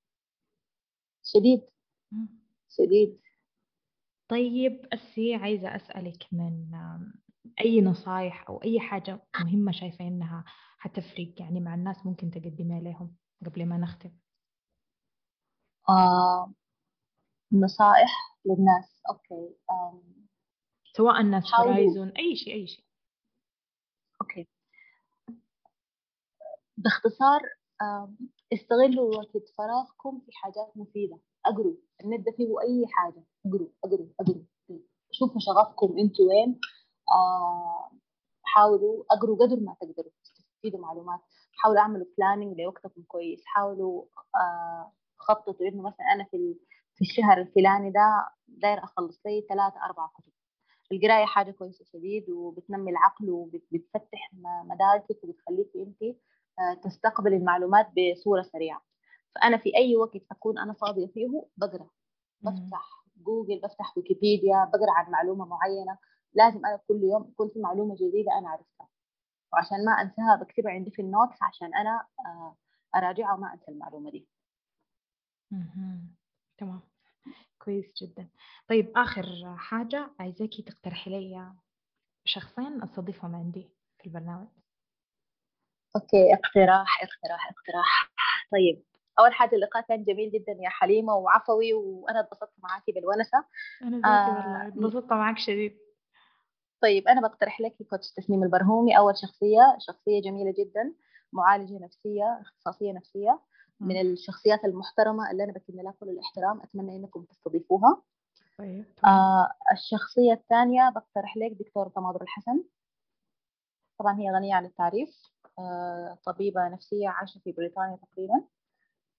شديد. شديد. طيب أسي عايزة أسألك من أي نصايح أو أي حاجة مهمة شايفة إنها حتفرق يعني مع الناس ممكن تقدميها لهم؟ قبل ما نختم. آه نصائح للناس. okay آم. سواء الناس هورايزون أي شيء أي شيء. okay. باختصار استغلوا وقت فراغكم في حاجات مفيدة. أقروا. النت فيه أي حاجة. أقروا أقروا أقروا. شوفوا شغفكم أنتوا وين. حاولوا. أقروا قدر ما تقدروا. تستفيدوا معلومات. حاولوا أعملوا بلاننج لوقتكم كويس. حاولوا خططوا إنه مثلا أنا في في الشهر الفلاني ده داير أخلص لي ثلاثة أربعة كتب. القراية حاجة كويسة شديد وبتنمي العقل وبتفتح مداركك وبتخليك أنت آه، تستقبل المعلومات بصورة سريعة. فأنا في أي وقت أكون أنا فاضية فيه بقرأ. بفتح جوجل بفتح ويكيبيديا بقرأ عن معلومة معينة. لازم أنا كل يوم يكون في معلومة جديدة أنا عرفتها. وعشان ما أنساها بكتبها عندي في ال notes عشان أنا آه، أراجعها وما أنسى المعلومة دي. تمام. كويس جدا. طيب آخر حاجة عايزاكي تقترحي لي شخصين أستضيفهم عندي في البرنامج. okay اقتراح اقتراح اقتراح. طيب أول حاجة اللقاء كان جميل جدا يا حليمة وعفوي وأنا اتبسطت معاكي بالونسة. أنا ذاتي والله اتبسطت معك شديد. طيب أنا بقترح لك coach تسنيم البرهومي. أول شخصية شخصية جميلة جدا معالجة نفسية اختصاصية نفسية من الشخصيات المحترمة اللي أنا بكن لها كل الاحترام. أتمنى إنكم تستضيفوها. طيب آه الشخصية الثانية بقترح لك دكتورة تماضر الحسن. طبعا هي غنية عن التعريف. آه طبيبة نفسية عايشة في بريطانيا تقريبا.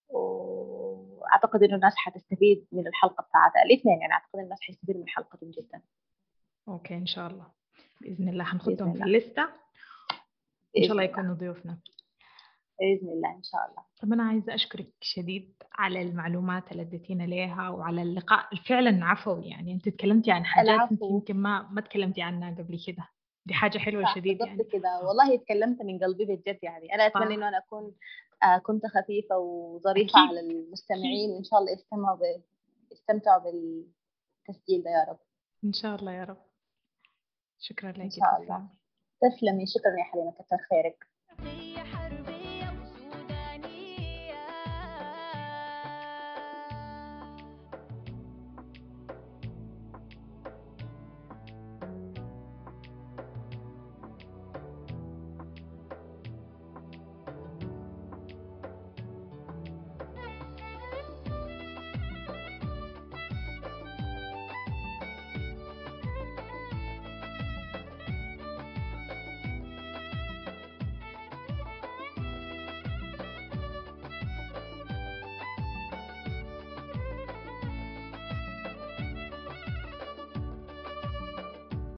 وأعتقد إنه الناس حتستفيد من الحلقة بتاعتها. الاثنين يعني أعتقد الناس حيستفيدوا من حلقتهم جدا. أوكي إن شاء الله. بإذن الله حنحطهم في الليستة. إن شاء الله يكونوا ضيوفنا. بإذن الله إن شاء الله. طب أنا عايزة أشكرك شديد على المعلومات اللي أديتينا ليها وعلى اللقاء. فعلا عفوي يعني. أنت تكلمتي عن حاجات أنت يمكن ما ما تكلمتي عنها قبل كده. دي حاجة حلوة شديد يعني. كده. والله تكلمت من قلبي بجد يعني. أنا أتمنى إنه أنا أكون آه كنت خفيفة وظريفة أكيد. على المستمعين. وإن شاء الله يستمعوا ب... يستمتعوا بالتسجيل ده يا رب. إن شاء الله يا رب. شكرا لك إن شاء الله. تسلمي. شكرا يا حليمة كثر خيرك.